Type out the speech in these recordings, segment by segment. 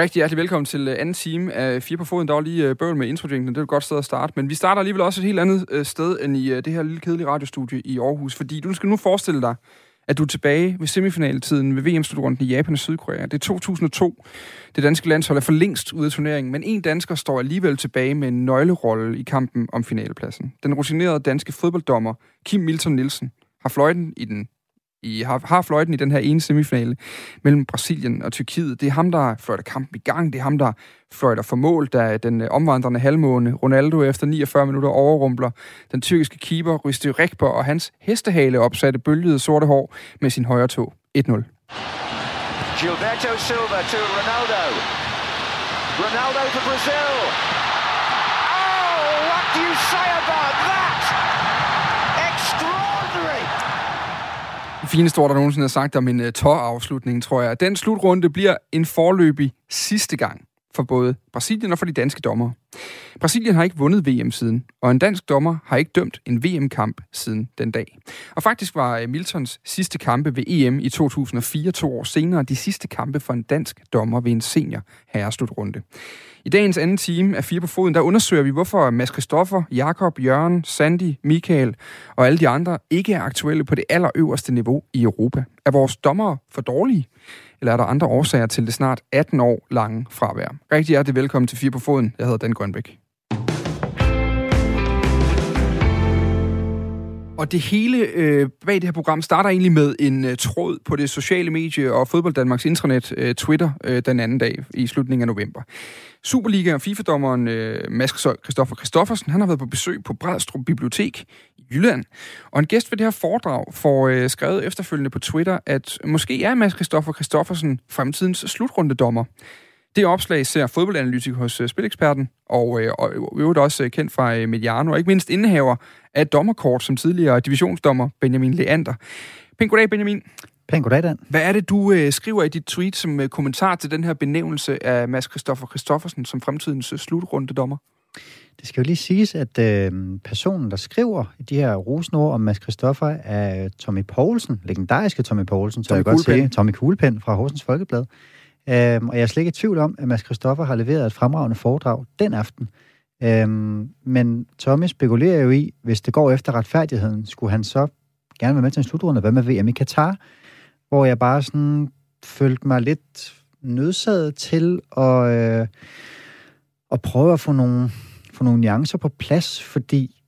Rigtig hjertelig velkommen til øh, anden time af Fire på Foden. Der var lige øh, bøvl med introdrinken, det er et godt sted at starte. Men vi starter alligevel også et helt andet øh, sted end i det her lille kedelige radiostudie i Aarhus. Fordi du skal nu forestille dig, at du er tilbage ved semifinaletiden ved VM-slutrunden i Japan og Sydkorea. Det er 2002. Det danske landshold er for længst ude af turneringen, men en dansker står alligevel tilbage med en nøglerolle i kampen om finalepladsen. Den rutinerede danske fodbolddommer Kim Milton Nielsen har fløjten i den i, har, har fløjten i den her ene semifinale mellem Brasilien og Tyrkiet. Det er ham, der fløjter kampen i gang. Det er ham, der fløjter for mål, da den øh, omvandrende halvmåne Ronaldo efter 49 minutter overrumpler den tyrkiske keeper Rüsti Rekber og hans hestehale opsatte bølgede sorte hår med sin højre tog. 1-0. Gilberto Silva to Ronaldo. Ronaldo for Brazil. Oh, what do you say about that? Fineste ord, der nogensinde er sagt om en øh, uh, tårafslutning, tror jeg. Den slutrunde bliver en forløbig sidste gang for både Brasilien og for de danske dommere. Brasilien har ikke vundet VM siden, og en dansk dommer har ikke dømt en VM-kamp siden den dag. Og faktisk var øh, Miltons sidste kampe ved EM i 2004, to år senere, de sidste kampe for en dansk dommer ved en senior herreslutrunde. I dagens anden time af Fire på Foden, der undersøger vi, hvorfor Mads Christoffer, Jakob, Jørgen, Sandy, Michael og alle de andre ikke er aktuelle på det allerøverste niveau i Europa. Er vores dommere for dårlige? Eller er der andre årsager til det snart 18 år lange fravær? Rigtig hjertelig velkommen til Fire på Foden. Jeg hedder Dan Grønbæk. Og det hele øh, bag det her program starter egentlig med en øh, tråd på det sociale medie og Fodbold Danmarks intranet, øh, Twitter, øh, den anden dag i slutningen af november. Superliga- og FIFA-dommeren øh, Mads Christoffer Christoffersen, han har været på besøg på Bradstrup Bibliotek i Jylland. Og en gæst ved det her foredrag får øh, skrevet efterfølgende på Twitter, at måske er Mads Christoffer Christoffersen fremtidens slutrundedommer. Det opslag ser fodboldanalytiker hos uh, Spileksperten, og, uh, og øvrigt også uh, kendt fra uh, Mediano, og ikke mindst indehaver af dommerkort som tidligere divisionsdommer Benjamin Leander. Pænt goddag, Benjamin. Pænt goddag, Dan. Hvad er det, du uh, skriver i dit tweet som uh, kommentar til den her benævnelse af Mads Christoffer Christoffersen som fremtidens uh, slutrunde dommer? Det skal jo lige siges, at øh, personen, der skriver de her rosenord om Mads Christoffer, er Tommy Poulsen, legendariske Tommy Poulsen, så jeg godt sige, Tommy Kuglepen fra Horsens Folkeblad. Øhm, og jeg er slet ikke i tvivl om, at Mads Christoffer har leveret et fremragende foredrag den aften. Øhm, men Tommy spekulerer jo i, hvis det går efter retfærdigheden, skulle han så gerne være med til en slutrunde, hvad med VM i Katar? Hvor jeg bare sådan følte mig lidt nødsaget til at, øh, at prøve at få nogle, få nogle nuancer på plads, fordi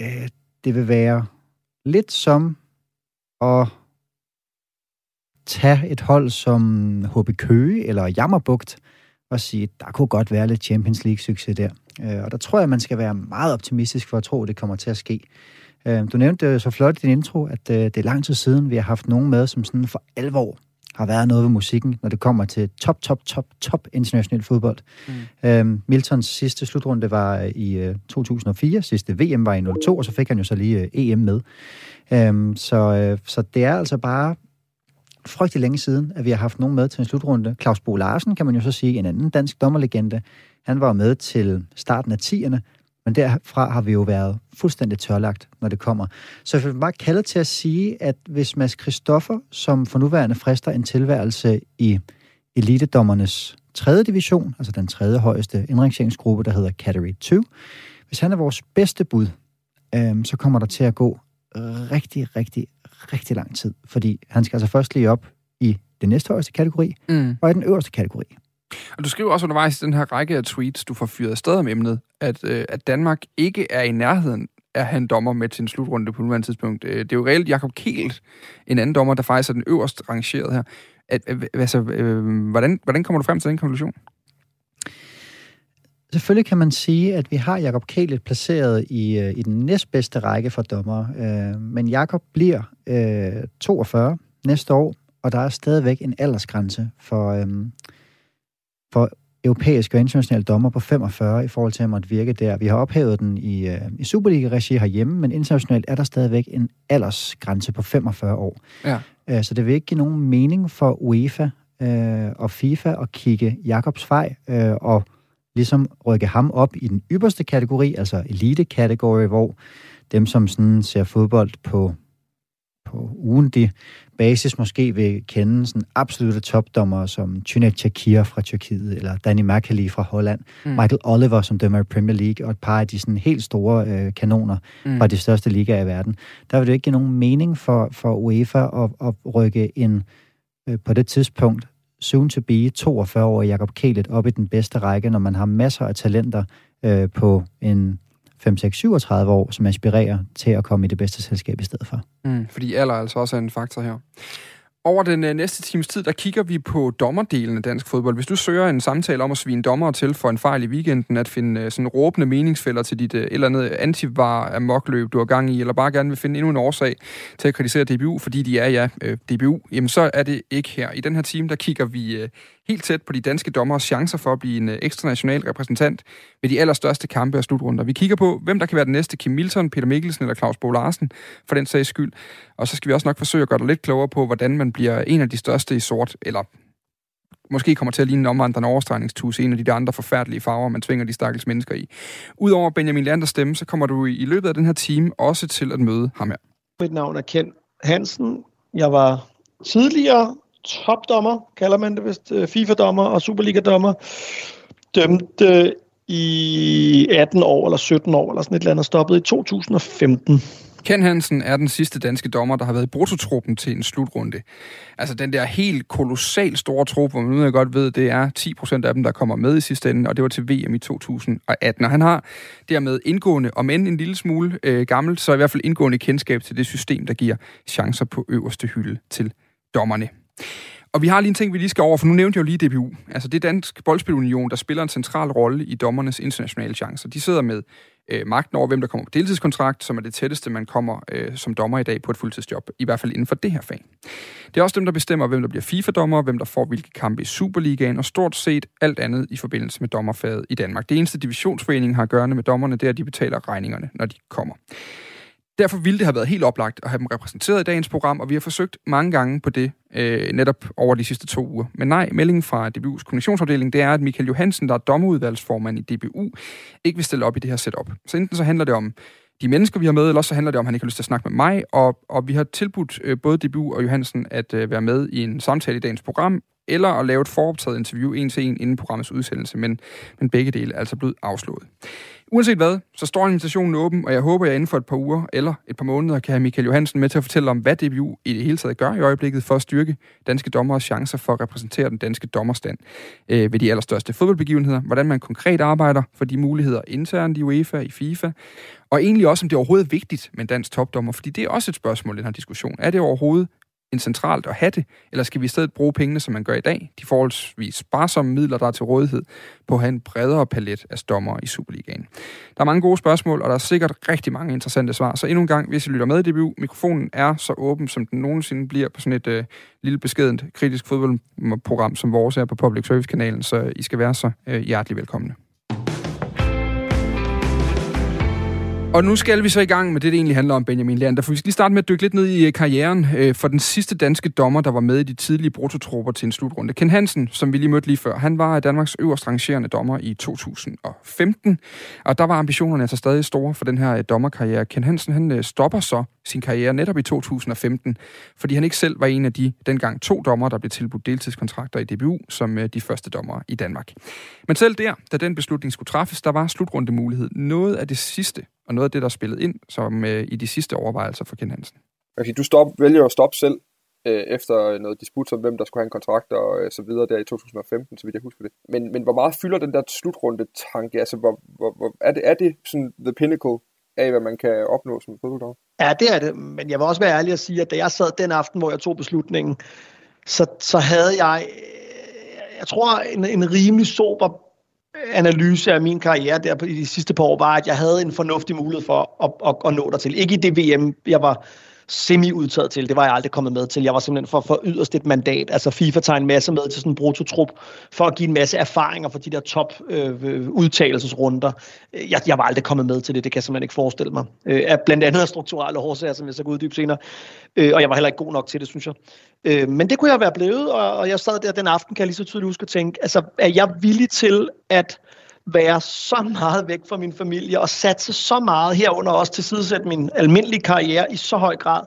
øh, det vil være lidt som at tage et hold som HB Køge eller Jammerbugt og sige, der kunne godt være lidt Champions League-succes der. Øh, og der tror jeg, man skal være meget optimistisk for at tro, at det kommer til at ske. Øh, du nævnte så flot i din intro, at øh, det er lang tid siden, vi har haft nogen med, som sådan for alvor har været noget ved musikken, når det kommer til top, top, top, top international fodbold. Mm. Øhm, Miltons sidste slutrunde var i øh, 2004, sidste VM var i 02, og så fik han jo så lige øh, EM med. Øhm, så, øh, så det er altså bare frygtelig længe siden, at vi har haft nogen med til en slutrunde. Claus Bo Larsen, kan man jo så sige, en anden dansk dommerlegende. Han var med til starten af 10'erne, men derfra har vi jo været fuldstændig tørlagt, når det kommer. Så jeg vil bare kalde til at sige, at hvis Mads Christoffer, som for nuværende frister en tilværelse i elitedommernes tredje division, altså den tredje højeste indrangeringsgruppe, der hedder Category 2, hvis han er vores bedste bud, øh, så kommer der til at gå rigtig, rigtig, rigtig lang tid, fordi han skal altså først lige op i den næste højeste kategori, mm. og i den øverste kategori. Og du skriver også undervejs i den her række af tweets, du får fyret afsted om emnet, at, øh, at Danmark ikke er i nærheden af en dommer med til en slutrunde på nuværende tidspunkt. Øh, det er jo reelt Jakob Kelt, en anden dommer, der faktisk er den øverst rangeret her. At, altså, øh, hvordan, hvordan kommer du frem til den konklusion? Selvfølgelig kan man sige, at vi har Jakob Kælet placeret i, øh, i den næstbedste række for dommer. Øh, men Jakob bliver øh, 42 næste år, og der er stadigvæk en aldersgrænse for, øh, for europæiske og internationale dommer på 45 i forhold til at måtte virke der. Vi har ophævet den i, øh, i Superliga-regi herhjemme, men internationalt er der stadigvæk en aldersgrænse på 45 år. Ja. Øh, så det vil ikke give nogen mening for UEFA øh, og FIFA at kigge Jakobs vej øh, og ligesom rykke ham op i den ypperste kategori, altså elite-kategori, hvor dem, som sådan ser fodbold på, på ugentlig basis måske vil kende sådan absolutte topdommer som Cüneyt Çakir fra Tyrkiet, eller Danny Makali fra Holland, mm. Michael Oliver, som dømmer i Premier League, og et par af de sådan helt store øh, kanoner mm. fra de største ligaer i verden. Der vil det ikke give nogen mening for, for UEFA at, at rykke en øh, på det tidspunkt soon to be 42-årige Jakob Kælet op i den bedste række, når man har masser af talenter øh, på en 5-6-37 år, som aspirerer til at komme i det bedste selskab i stedet for. Mm, fordi alder altså også en faktor her. Over den øh, næste times tid, der kigger vi på dommerdelen af dansk fodbold. Hvis du søger en samtale om at svine dommer til for en fejl i weekenden, at finde øh, sådan råbende meningsfælder til dit øh, eller andet antivar af mokløb, du har gang i, eller bare gerne vil finde endnu en årsag til at kritisere DBU, fordi de er, ja, øh, DBU, jamen så er det ikke her. I den her time, der kigger vi øh, helt tæt på de danske dommers chancer for at blive en øh, ekstra national repræsentant ved de allerstørste kampe og slutrunder. Vi kigger på, hvem der kan være den næste Kim Milton, Peter Mikkelsen eller Claus Bo Larsen, for den sags skyld. Og så skal vi også nok forsøge at gøre dig lidt klogere på, hvordan man bliver en af de største i sort, eller måske kommer til at ligne en omvandrende overstregningstus, en af de der andre forfærdelige farver, man tvinger de stakkels mennesker i. Udover Benjamin Landers stemme, så kommer du i løbet af den her time også til at møde ham her. Mit navn er Ken Hansen. Jeg var tidligere topdommer, kalder man det vist, øh, FIFA-dommer og Superliga-dommer. Dømte øh, i 18 år eller 17 år eller sådan et eller andet, stoppet i 2015. Ken Hansen er den sidste danske dommer, der har været i brutotruppen til en slutrunde. Altså den der helt kolossalt store trup, hvor man nu godt ved, det er 10% af dem, der kommer med i sidste ende, og det var til VM i 2018. Og han har dermed indgående, om end en lille smule øh, gammelt, så i hvert fald indgående kendskab til det system, der giver chancer på øverste hylde til dommerne. Og vi har lige en ting, vi lige skal over, for nu nævnte jeg jo lige DBU. Altså det er Dansk Boldspilunion, der spiller en central rolle i dommernes internationale chancer. De sidder med øh, magten over, hvem der kommer på deltidskontrakt, som er det tætteste, man kommer øh, som dommer i dag på et fuldtidsjob, i hvert fald inden for det her fag. Det er også dem, der bestemmer, hvem der bliver FIFA-dommer, hvem der får hvilke kampe i Superligaen, og stort set alt andet i forbindelse med dommerfaget i Danmark. Det eneste divisionsforeningen har at gøre med dommerne, det er, at de betaler regningerne, når de kommer. Derfor ville det have været helt oplagt at have dem repræsenteret i dagens program, og vi har forsøgt mange gange på det øh, netop over de sidste to uger. Men nej, meldingen fra DBU's kommunikationsafdeling, det er, at Michael Johansen, der er dommerudvalgsformand i DBU, ikke vil stille op i det her setup. Så enten så handler det om de mennesker, vi har med, eller så handler det om, at han ikke har lyst til at snakke med mig, og, og vi har tilbudt øh, både DBU og Johansen at øh, være med i en samtale i dagens program, eller at lave et foroptaget interview en til en inden programmets udsendelse, men, men begge dele er altså blevet afslået. Uanset hvad, så står invitationen åben, og jeg håber, at jeg inden for et par uger eller et par måneder kan have Michael Johansen med til at fortælle om, hvad DBU i det hele taget gør i øjeblikket for at styrke danske dommeres chancer for at repræsentere den danske dommerstand øh, ved de allerstørste fodboldbegivenheder, hvordan man konkret arbejder for de muligheder internt i UEFA, i FIFA, og egentlig også, om det er overhovedet vigtigt med en dansk topdommer, fordi det er også et spørgsmål i den her diskussion. Er det overhovedet end centralt at have det, eller skal vi i stedet bruge pengene, som man gør i dag, de forholdsvis sparsomme midler, der er til rådighed, på at have en bredere palet af dommer i Superligaen? Der er mange gode spørgsmål, og der er sikkert rigtig mange interessante svar, så endnu en gang, hvis I lytter med i DBU, mikrofonen er så åben, som den nogensinde bliver på sådan et øh, lille beskedent kritisk fodboldprogram som vores er på Public Service-kanalen, så I skal være så øh, hjertelig velkomne. Og nu skal vi så i gang med det, det egentlig handler om, Benjamin Leander. For vi skal lige starte med at dykke lidt ned i øh, karrieren øh, for den sidste danske dommer, der var med i de tidlige brutotropper til en slutrunde. Ken Hansen, som vi lige mødte lige før, han var Danmarks øverst rangerende dommer i 2015. Og der var ambitionerne altså stadig store for den her øh, dommerkarriere. Ken Hansen, han øh, stopper så sin karriere netop i 2015, fordi han ikke selv var en af de dengang to dommer, der blev tilbudt deltidskontrakter i DBU som øh, de første dommer i Danmark. Men selv der, da den beslutning skulle træffes, der var slutrunde mulighed. Noget af det sidste, og noget af det, der er spillet ind som øh, i de sidste overvejelser for Ken Hansen. Okay, du stop, vælger at stoppe selv øh, efter noget disput om, hvem der skulle have en kontrakt og øh, så videre der i 2015, så vidt jeg husker det. Men, men hvor meget fylder den der slutrunde tanke? Altså, hvor, hvor, hvor, er, det, er det sådan the pinnacle af, hvad man kan opnå som fodbolddommer? Ja, det er det. Men jeg vil også være ærlig at sige, at da jeg sad den aften, hvor jeg tog beslutningen, så, så havde jeg, øh, jeg tror, en, en rimelig sober analyse af min karriere der i de sidste par år var, at jeg havde en fornuftig mulighed for at, at, at nå der til. Ikke i det VM, jeg var semi-udtaget til. Det var jeg aldrig kommet med til. Jeg var simpelthen for, for yderst et mandat. Altså FIFA tager en masse med til sådan en brutotrup for at give en masse erfaringer for de der top øh, udtalelsesrunder. Jeg, jeg var aldrig kommet med til det. Det kan jeg simpelthen ikke forestille mig. Øh, blandt andet af strukturelle årsager, som jeg så kan uddybe senere. Øh, og jeg var heller ikke god nok til det, synes jeg. Øh, men det kunne jeg være blevet, og, og jeg sad der den aften, kan jeg lige så tydeligt huske at tænke, altså er jeg villig til at være så meget væk fra min familie og satse så meget herunder også til sidesætte min almindelige karriere i så høj grad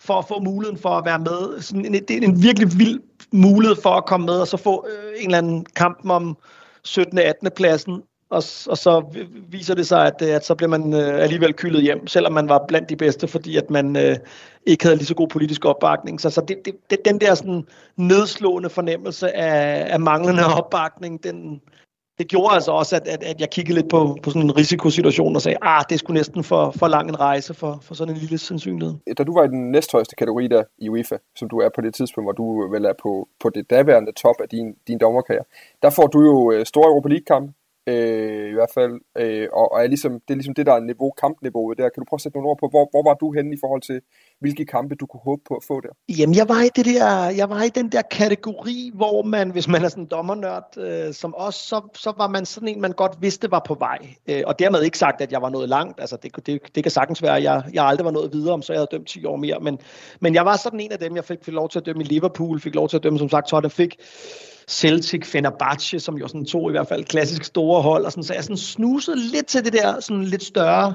for at få muligheden for at være med. Sådan en, det er en virkelig vild mulighed for at komme med, og så få øh, en eller anden kamp om 17. 18. pladsen, og, og så viser det sig, at, øh, at så bliver man øh, alligevel kyldet hjem, selvom man var blandt de bedste, fordi at man øh, ikke havde lige så god politisk opbakning. Så, så det, det, det, den der sådan nedslående fornemmelse af, af manglende opbakning, den, det gjorde altså også, at, at, at jeg kiggede lidt på, på sådan en risikosituation og sagde, ah, det skulle næsten for, for lang en rejse for, for sådan en lille sandsynlighed. Da du var i den næsthøjeste kategori der i UEFA, som du er på det tidspunkt, hvor du vel er på, på det daværende top af din, din dommerkarriere, der får du jo øh, store Europa League-kampe, øh, i hvert fald, øh, og, og er ligesom, det er ligesom det, der er niveau, kampniveauet der. Kan du prøve at sætte nogle ord på, hvor, hvor var du henne i forhold til, hvilke kampe du kunne håbe på at få der? Jamen, jeg var i, det der, jeg var i den der kategori, hvor man, hvis man er sådan en dommernørd øh, som os, så, så var man sådan en, man godt vidste var på vej. Øh, og dermed ikke sagt, at jeg var nået langt. Altså, det, det, det kan sagtens være, at jeg, jeg aldrig var nået videre, om så jeg havde dømt 10 år mere. Men, men jeg var sådan en af dem, jeg fik, fik lov til at dømme i Liverpool, fik lov til at dømme, som sagt, Tottenham fik Celtic, Fenerbahce, som jo sådan to i hvert fald klassisk store hold, og sådan, så jeg sådan snusede lidt til det der sådan lidt større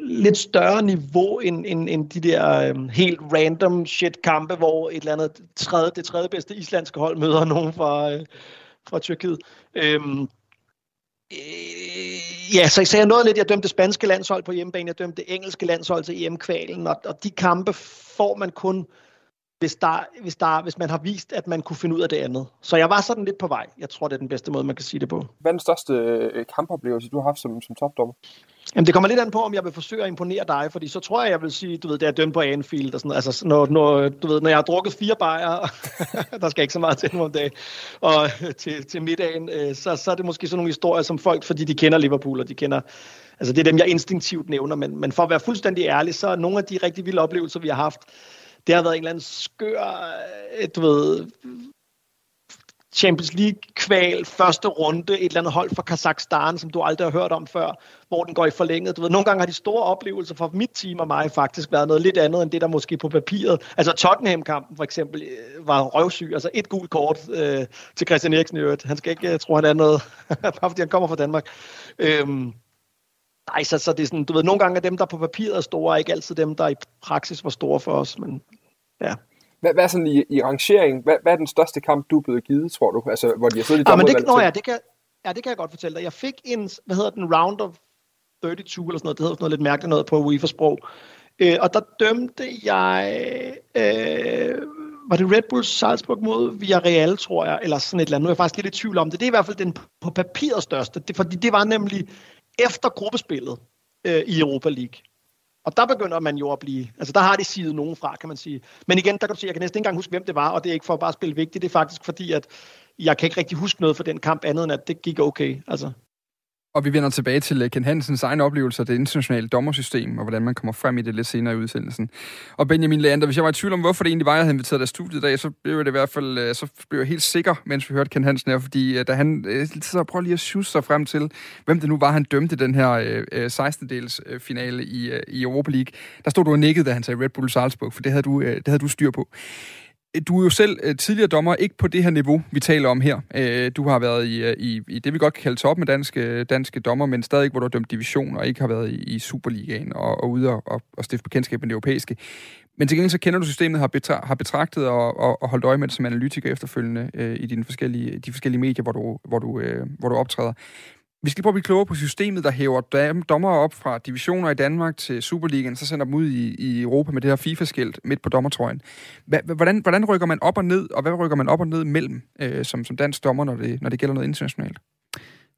lidt større niveau end, end, end de der øhm, helt random shit kampe, hvor et eller andet tredje, det tredje bedste islandske hold møder nogen fra, øh, fra Tyrkiet. Øhm, øh, ja, så, så jeg nåede lidt, jeg dømte det spanske landshold på hjemmebane, jeg dømte det engelske landshold til EM-kvalen, og, og de kampe får man kun hvis, der, hvis, der, hvis man har vist, at man kunne finde ud af det andet. Så jeg var sådan lidt på vej. Jeg tror, det er den bedste måde, man kan sige det på. Hvad er den største øh, kampoplevelse, du har haft som, som topdommer? Jamen, det kommer lidt an på, om jeg vil forsøge at imponere dig, fordi så tror jeg, jeg vil sige, du ved, det er dømt på Anfield og sådan Altså, når, når, du ved, når jeg har drukket fire bajer, der skal ikke så meget til nu om dagen, og til, til middagen, øh, så, så er det måske sådan nogle historier, som folk, fordi de kender Liverpool, og de kender, altså det er dem, jeg instinktivt nævner, men, men for at være fuldstændig ærlig, så er nogle af de rigtig vilde oplevelser, vi har haft, det har været en eller anden skør, øh, du ved, Champions League-kval, første runde, et eller andet hold fra Kazakhstan, som du aldrig har hørt om før, hvor den går i forlænget. Du ved, nogle gange har de store oplevelser for mit team og mig faktisk været noget lidt andet, end det, der måske på papiret. Altså Tottenham-kampen for eksempel øh, var røvsyg. Altså et gult kort øh, til Christian Eriksen i øvrigt. Han skal ikke tro, han er noget, bare fordi han kommer fra Danmark. Øhm, Nej, så, så det er sådan, du ved, nogle gange er dem, der på papiret er store, ikke altid dem, der i praksis var store for os, men ja. Hvad, hvad er sådan i, i rangering, hvad, hvad er den største kamp, du er blevet givet, tror du? Altså, hvor de har siddet i ja, men det, nå, ja, det kan, ja, det kan jeg godt fortælle dig. Jeg fik en, hvad hedder den, round of 32 eller sådan noget, det hedder sådan noget lidt mærkeligt noget på UEFA-sprog. Øh, og der dømte jeg, øh, var det Red Bull Salzburg mod Villarreal, tror jeg, eller sådan et eller andet. Nu er jeg faktisk lidt i tvivl om det. Det er i hvert fald den på papiret største, det, fordi det var nemlig efter gruppespillet øh, i Europa League. Og der begynder man jo at blive, altså der har de sidet nogen fra, kan man sige. Men igen, der kan du sige, jeg kan næsten ikke engang huske, hvem det var, og det er ikke for at bare spille vigtigt, det er faktisk fordi, at jeg kan ikke rigtig huske noget for den kamp andet end, at det gik okay. Altså, og vi vender tilbage til øh, Ken Hansens egen oplevelse af det internationale dommersystem, og hvordan man kommer frem i det lidt senere i udsendelsen. Og Benjamin Leander, hvis jeg var i tvivl om, hvorfor det egentlig var, jeg havde inviteret dig studiet i dag, så blev det i hvert fald øh, så blev jeg helt sikker, mens vi hørte Ken Hansen her, fordi øh, da han så prøver lige at sjusse sig frem til, hvem det nu var, han dømte den her øh, 16-dels finale i, i Europa League, der stod du og nikkede, da han sagde Red Bull Salzburg, for det havde du, det havde du styr på. Du er jo selv øh, tidligere dommer, ikke på det her niveau, vi taler om her. Øh, du har været i, øh, i, i det, vi godt kan kalde top med danske, danske dommer, men stadig hvor du har dømt division, og ikke har været i, i Superligaen og, og ude og, og stifte bekendtskab med det europæiske. Men til gengæld så kender du systemet, har, betra- har betragtet og, og, og holdt øje med det som analytiker efterfølgende øh, i dine forskellige, de forskellige medier, hvor du, hvor du, øh, hvor du optræder. Vi skal prøve at blive klogere på systemet, der hæver dommer op fra divisioner i Danmark til Superligaen, så sender dem ud i, i Europa med det her FIFA-skilt midt på dommertrøjen. Hvordan, hvordan rykker man op og ned, og hvad rykker man op og ned mellem øh, som, som dansk dommer, når det, når det gælder noget internationalt?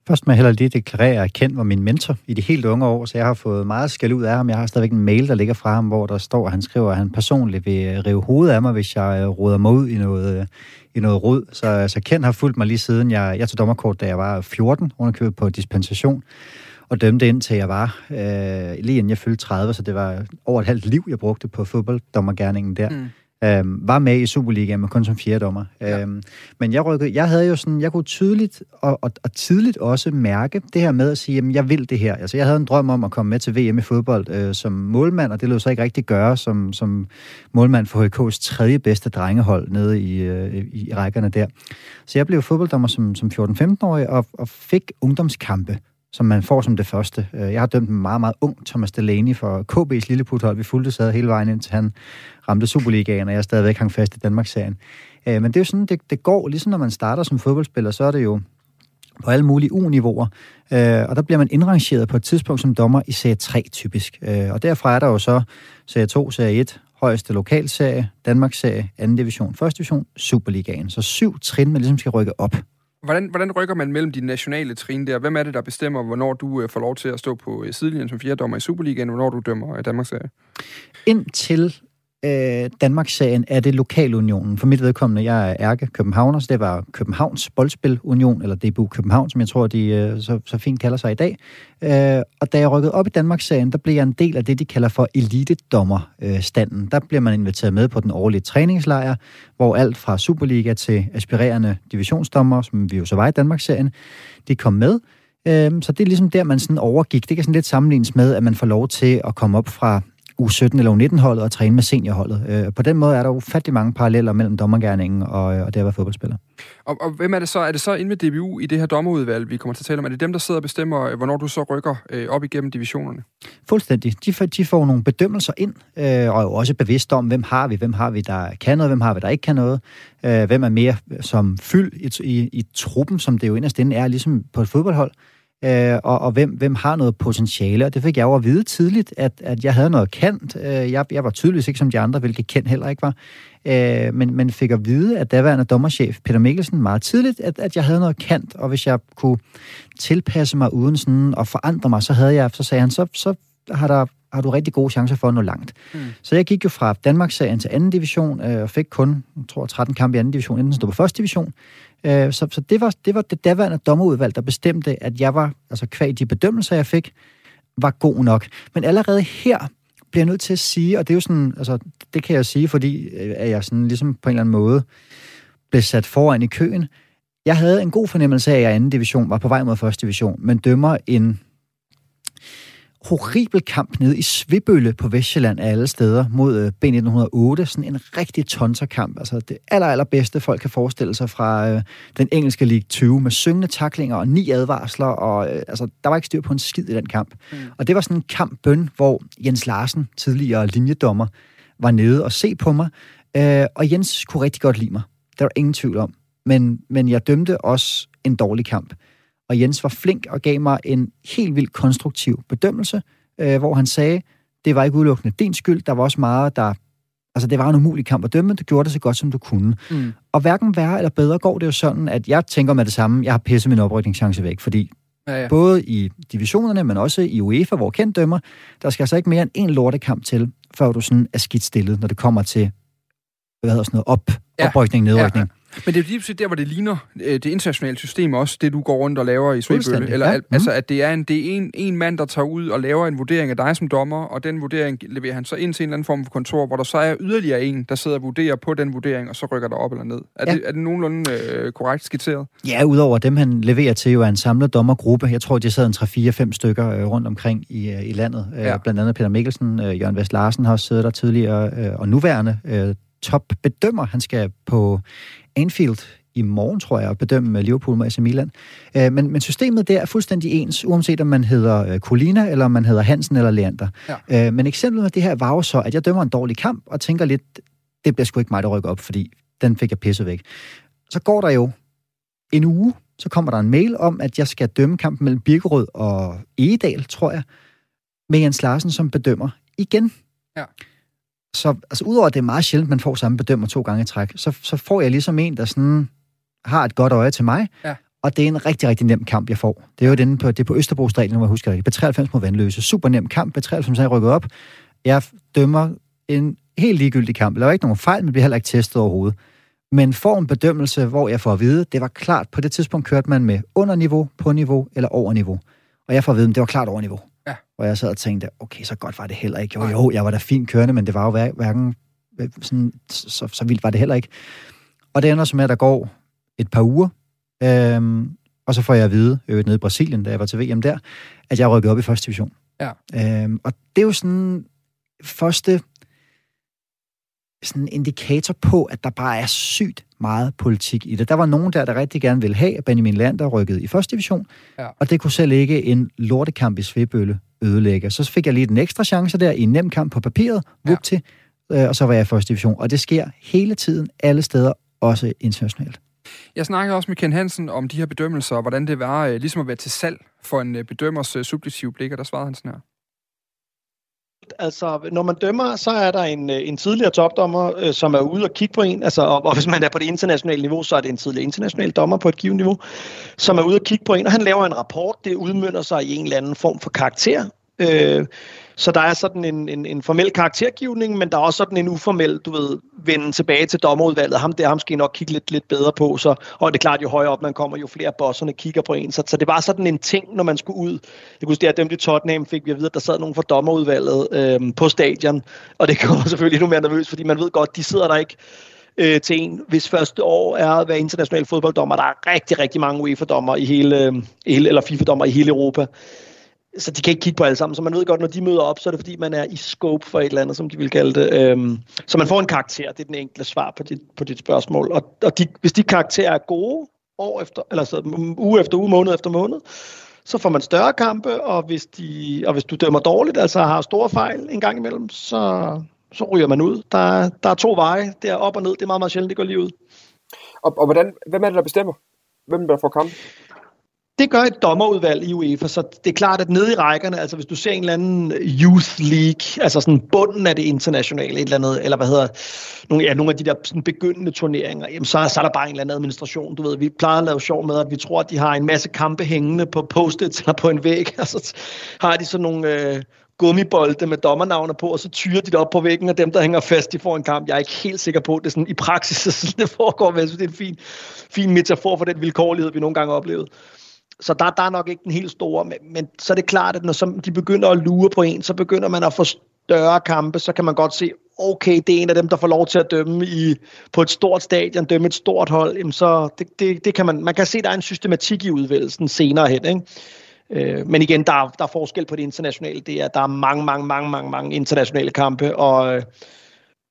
Først må jeg heller lige deklarere, at Ken var min mentor i de helt unge år, så jeg har fået meget skæld ud af ham. Jeg har stadigvæk en mail, der ligger fra ham, hvor der står, at han skriver, at han personligt vil øh, rive hovedet af mig, hvis jeg øh, råder mig ud i noget, øh, i noget rod. Så, så Ken har fulgt mig lige siden jeg, jeg tog dommerkort, da jeg var 14, underkøbet på dispensation, og dømte ind til jeg var, øh, lige inden jeg fyldte 30, så det var over et halvt liv, jeg brugte på fodbolddommergærningen der. Mm øh, var med i Superligaen, men kun som fjerde dommer. Ja. Øh, men jeg, rykkede, jeg havde jo sådan, jeg kunne tydeligt og, og, og tidligt også mærke det her med at sige, jamen jeg vil det her. Altså jeg havde en drøm om at komme med til VM i fodbold øh, som målmand, og det lød så ikke rigtig gøre som, som målmand for HK's tredje bedste drengehold nede i, øh, i, rækkerne der. Så jeg blev fodbolddommer som, som 14-15-årig og, og fik ungdomskampe som man får som det første. Øh, jeg har dømt en meget, meget ung Thomas Delaney for KB's lilleputhold. Vi fulgte sad hele vejen ind til han ramte Superligaen, og jeg stadigvæk hang fast i Danmarksserien. Øh, men det er jo sådan, det, det går. Ligesom når man starter som fodboldspiller, så er det jo på alle mulige U-niveauer. Øh, og der bliver man indrangeret på et tidspunkt som dommer i serie 3 typisk. Øh, og derfra er der jo så serie 2, serie 1, højeste lokalserie, Danmarks serie, anden division, første division, Superligaen. Så syv trin, man ligesom skal rykke op. Hvordan, hvordan rykker man mellem de nationale trin der? Hvem er det, der bestemmer, hvornår du øh, får lov til at stå på øh, sidelinjen som fjerde dommer i Superligaen, og hvornår du dømmer i Danmarks serie? Indtil øh, Danmarks-serien er det Lokalunionen. For mit vedkommende, jeg er ærke Københavner, så det var Københavns Boldspilunion, eller DBU København, som jeg tror, de øh, så, så fint kalder sig i dag. Øh, og da jeg rykkede op i Danmarks-serien, der blev jeg en del af det, de kalder for elitedommerstanden. Der bliver man inviteret med på den årlige træningslejr, hvor alt fra Superliga til aspirerende divisionsdommer, som vi jo så var i Danmarks-serien, de kom med. Øh, så det er ligesom der, man sådan overgik. Det kan sådan lidt sammenlignes med, at man får lov til at komme op fra U17 eller U19-holdet og træne med seniorholdet. Øh, på den måde er der ufattelig mange paralleller mellem dommergærningen og, og det at være fodboldspiller. Og, og hvem er det så? Er det så inde med DBU i det her dommerudvalg, vi kommer til at tale om? Er det dem, der sidder og bestemmer, øh, hvornår du så rykker øh, op igennem divisionerne? Fuldstændig. De, får, de får nogle bedømmelser ind, øh, og er jo også bevidst om, hvem har vi, hvem har vi, der kan noget, hvem har vi, der ikke kan noget. Øh, hvem er mere som fyld i, i, i truppen, som det jo inderst inde er, ligesom på et fodboldhold øh, og, og hvem, hvem har noget potentiale. Og det fik jeg jo at vide tidligt, at, at jeg havde noget kendt. Øh, jeg, jeg var tydeligvis ikke som de andre, hvilket kendt heller ikke var. Øh, men, men fik at vide, at daværende dommerchef Peter Mikkelsen meget tidligt, at, at jeg havde noget kendt, og hvis jeg kunne tilpasse mig uden sådan at forandre mig, så havde jeg, så sagde han, så, så har der har du rigtig gode chancer for at nå langt. Mm. Så jeg gik jo fra Danmarks-serien til anden division, øh, og fik kun, jeg tror, 13 kampe i anden division, inden den stod på første division. Øh, så så det, var, det var det daværende dommerudvalg, der bestemte, at jeg var, altså kvæg de bedømmelser, jeg fik, var god nok. Men allerede her bliver jeg nødt til at sige, og det er jo sådan, altså, det kan jeg sige, fordi øh, at jeg sådan ligesom på en eller anden måde blev sat foran i køen. Jeg havde en god fornemmelse af, at jeg anden division var på vej mod første division, men dømmer en horribel kamp nede i Svibølle på Vestjylland af alle steder mod øh, B1908. Sådan en rigtig tonserkamp. Altså det aller, allerbedste folk kan forestille sig fra øh, den engelske League 20 med syngende taklinger og ni advarsler. Og, øh, altså, der var ikke styr på en skid i den kamp. Mm. Og det var sådan en kampbøn, hvor Jens Larsen, tidligere linjedommer, var nede og se på mig. Øh, og Jens kunne rigtig godt lide mig. Der var ingen tvivl om. Men, men jeg dømte også en dårlig kamp og Jens var flink og gav mig en helt vildt konstruktiv bedømmelse, øh, hvor han sagde, det var ikke udelukkende din skyld, der var også meget, der... Altså, det var en umulig kamp at dømme, men du gjorde det så godt, som du kunne. Mm. Og hverken værre eller bedre går det jo sådan, at jeg tænker med det samme, jeg har pisset min oprykningschance væk, fordi ja, ja. både i divisionerne, men også i UEFA, hvor kendt dømmer, der skal altså ikke mere end en lortekamp til, før du sådan er skidt stillet, når det kommer til hvad hedder sådan noget, op, ja. oprykning, nedrykning. Ja, ja. Men det er jo lige der, hvor det ligner øh, det internationale system også, det du går rundt og laver i Svebølle. Eller, ja. Altså, at det er, en, det er en, en mand, der tager ud og laver en vurdering af dig som dommer, og den vurdering leverer han så ind til en eller anden form for kontor, hvor der så er yderligere en, der sidder og vurderer på den vurdering, og så rykker der op eller ned. Er, ja. det, er det nogenlunde øh, korrekt skitseret? Ja, udover dem, han leverer til, jo er en samlet dommergruppe. Jeg tror, de sidder en 3-4-5 stykker øh, rundt omkring i, øh, i landet. Øh, ja. Blandt andet Peter Mikkelsen, øh, Jørgen Vest Larsen har også siddet der tidligere, øh, og nuværende øh, topbedømmer. Han skal på Anfield i morgen, tror jeg, at bedømme Liverpool med AC Milan. Øh, men, men systemet der er fuldstændig ens, uanset om man hedder øh, Colina, eller om man hedder Hansen eller Leander. Ja. Øh, men eksemplet med det her var jo så, at jeg dømmer en dårlig kamp, og tænker lidt, det bliver sgu ikke mig, der rykker op, fordi den fik jeg pisset væk. Så går der jo en uge, så kommer der en mail om, at jeg skal dømme kampen mellem Birkerød og Egedal, tror jeg, med Jens Larsen som bedømmer igen. Ja. Så altså, udover at det er meget sjældent, man får samme bedømmer to gange i træk, så, så får jeg ligesom en, der sådan har et godt øje til mig, ja. og det er en rigtig, rigtig nem kamp, jeg får. Det er jo den på, det er på Østerbro Stadion, hvor jeg husker det. B93 mod Vandløse. Super nem kamp. B93 er rykket op. Jeg dømmer en helt ligegyldig kamp. Der var ikke nogen fejl, men bliver heller ikke testet overhovedet. Men får en bedømmelse, hvor jeg får at vide, det var klart, på det tidspunkt kørte man med under niveau, på niveau eller over niveau. Og jeg får at vide, det var klart over niveau. Og jeg sad og tænkte, okay, så godt var det heller ikke. Jo, jo, jeg var da fint kørende, men det var jo hverken sådan, så, så vildt var det heller ikke. Og det ender så med, at der går et par uger, øhm, og så får jeg at vide, øvrigt nede i Brasilien, da jeg var til VM der, at jeg rykkede op i første division. Ja. Øhm, og det er jo sådan første sådan en indikator på, at der bare er sygt meget politik i det. Der var nogen der, der rigtig gerne ville have, at Benjamin Lander rykkede i første division, ja. og det kunne selv ikke en lortekamp i Svebølle ødelægge. Så fik jeg lige den ekstra chance der i en nem kamp på papiret, vup til, øh, og så var jeg i første division. Og det sker hele tiden, alle steder, også internationalt. Jeg snakkede også med Ken Hansen om de her bedømmelser, og hvordan det var øh, ligesom at være til salg for en øh, bedømmers subjektive blik, og der svarede han sådan her. Altså, når man dømmer, så er der en, øh, en tidligere topdommer, øh, som er ude og kigge på en. Altså, og, og hvis man er på det internationale niveau, så er det en tidligere international dommer på et givet niveau, som er ude og kigge på en, og han laver en rapport. Det udmynder sig i en eller anden form for karakter. Øh, så der er sådan en, en, en formel karaktergivning, men der er også sådan en uformel, du ved, vende tilbage til dommerudvalget. Ham der, ham skal I nok kigge lidt, lidt bedre på. Så, og det er klart, jo højere op man kommer, jo flere bosserne kigger på en. Så, så det var sådan en ting, når man skulle ud. Jeg kunne huske, at dem i Tottenham fik vi at vide, at der sad nogen fra dommerudvalget øh, på stadion. Og det gjorde selvfølgelig endnu mere nervøs, fordi man ved godt, de sidder der ikke øh, til en, hvis første år er at være international fodbolddommer. Der er rigtig, rigtig mange UEFA-dommer i hele, øh, hele eller FIFA-dommer i hele Europa så de kan ikke kigge på alle sammen. Så man ved godt, når de møder op, så er det fordi, man er i scope for et eller andet, som de vil kalde det. Øhm, så man får en karakter. Det er den enkle svar på dit, på dit spørgsmål. Og, og de, hvis de karakterer er gode, år efter, eller så, uge efter uge, måned efter måned, så får man større kampe, og hvis, de, og hvis du dømmer dårligt, altså har store fejl en gang imellem, så, så ryger man ud. Der, der er to veje, det er op og ned, det er meget, meget sjældent, det går lige ud. Og, og hvordan, hvem er det, der bestemmer? Hvem der får kamp? Det gør et dommerudvalg i UEFA, så det er klart, at nede i rækkerne, altså hvis du ser en eller anden Youth League, altså sådan bunden af det internationale, et eller andet, eller hvad hedder, nogle, ja, nogle af de der sådan begyndende turneringer, jamen så, så er der bare en eller anden administration. Du ved, vi plejer at lave sjov med, at vi tror, at de har en masse kampe hængende på post eller på en væg, og så har de sådan nogle øh, gummibolde med dommernavne på, og så tyrer de det op på væggen, og dem, der hænger fast, de får en kamp. Jeg er ikke helt sikker på, at det er sådan i praksis, så det foregår, men jeg synes, det er en fin, fin metafor for den vilkårlighed, vi nogle gange oplevede. oplevet så der, der er nok ikke den helt store, men, men så er det klart, at når så de begynder at lure på en, så begynder man at få større kampe, så kan man godt se, okay, det er en af dem, der får lov til at dømme i, på et stort stadion, dømme et stort hold, jamen så det, det, det kan man, man kan se, der er en systematik i udvælgelsen senere hen, ikke? Øh, men igen, der er, der er forskel på det internationale, det er, der er mange, mange, mange, mange, mange internationale kampe, og, øh,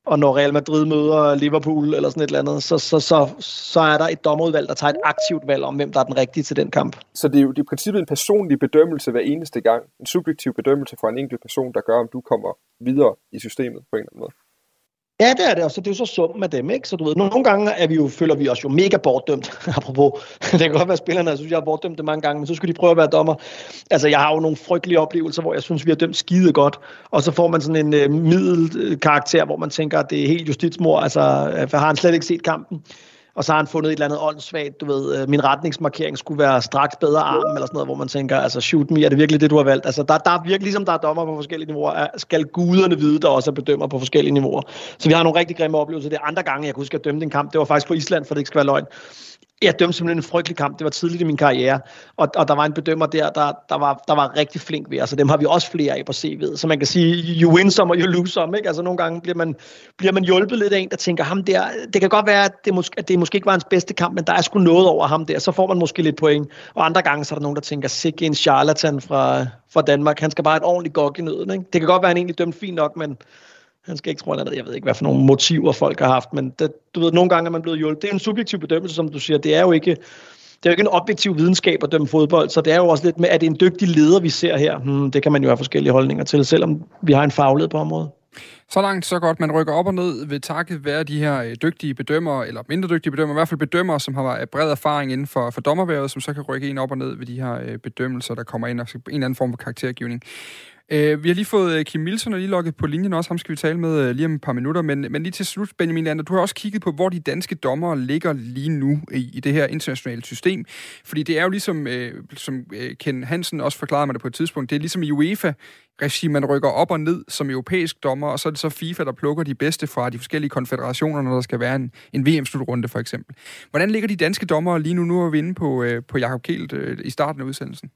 og når Real Madrid møder Liverpool eller sådan et eller andet, så, så, så, så er der et dommerudvalg, der tager et aktivt valg om, hvem der er den rigtige til den kamp. Så det er jo det er i princippet en personlig bedømmelse hver eneste gang. En subjektiv bedømmelse fra en enkelt person, der gør, om du kommer videre i systemet på en eller anden måde. Ja, det er det, og så det er jo så summen af dem, ikke? Så du ved, nogle gange er vi jo, føler vi os jo mega bortdømt, apropos. det kan godt være, spillerne altså, jeg synes, jeg har bortdømt det mange gange, men så skulle de prøve at være dommer. Altså, jeg har jo nogle frygtelige oplevelser, hvor jeg synes, vi har dømt skide godt, og så får man sådan en øh, middelkarakter, hvor man tænker, at det er helt justitsmor, altså, øh, for har han slet ikke set kampen og så har han fundet et eller andet åndssvagt, du ved, øh, min retningsmarkering skulle være straks bedre arm, eller sådan noget, hvor man tænker, altså shoot me, er det virkelig det, du har valgt? Altså der, der er virkelig, ligesom der er dommer på forskellige niveauer, skal guderne vide, der også er bedømmer på forskellige niveauer. Så vi har nogle rigtig grimme oplevelser. Det er andre gange, jeg kunne huske at dømme en kamp, det var faktisk på Island, for det ikke skal være løgn jeg dømte simpelthen en frygtelig kamp. Det var tidligt i min karriere. Og, og der var en bedømmer der, der, der, var, der var rigtig flink ved. Altså dem har vi også flere af på CV'et. Så man kan sige, you win some og you lose some. Ikke? Altså nogle gange bliver man, bliver man hjulpet lidt af en, der tænker, ham der, det kan godt være, at det, måske, at det måske ikke var hans bedste kamp, men der er sgu noget over ham der. Så får man måske lidt point. Og andre gange, så er der nogen, der tænker, sikke en charlatan fra, fra Danmark. Han skal bare have et ordentligt gok i nøden. Ikke? Det kan godt være, at han egentlig dømt fint nok, men han skal ikke tro andet. Jeg ved ikke, hvad for nogle motiver folk har haft, men det, du ved, nogle gange er man blevet hjulpet. Det er en subjektiv bedømmelse, som du siger. Det er jo ikke, det er jo ikke en objektiv videnskab at dømme fodbold, så det er jo også lidt med, at det er en dygtig leder, vi ser her. Hmm, det kan man jo have forskellige holdninger til, selvom vi har en faglighed på området. Så langt, så godt. Man rykker op og ned ved takket være de her øh, dygtige bedømmere, eller mindre dygtige bedømmere, i hvert fald bedømmere, som har øh, bred erfaring inden for, for dommerværet, som så kan rykke en op og ned ved de her øh, bedømmelser, der kommer ind, og en eller anden form for karaktergivning. Øh, vi har lige fået øh, Kim Milsen og lige logget på linjen også. Ham skal vi tale med øh, lige om et par minutter. Men, men lige til slut, Benjamin Lander, du har også kigget på, hvor de danske dommere ligger lige nu i, i det her internationale system. Fordi det er jo ligesom, øh, som øh, Ken Hansen også forklarede mig det på et tidspunkt, det er ligesom i UEFA, regime, man rykker op og ned som europæisk dommer, og så er det så FIFA, der plukker de bedste fra de forskellige konfederationer, når der skal være en, en VM-slutrunde for eksempel. Hvordan ligger de danske dommere lige nu? Nu er vi inde på, øh, på Jakob Kelt øh, i starten af udsendelsen.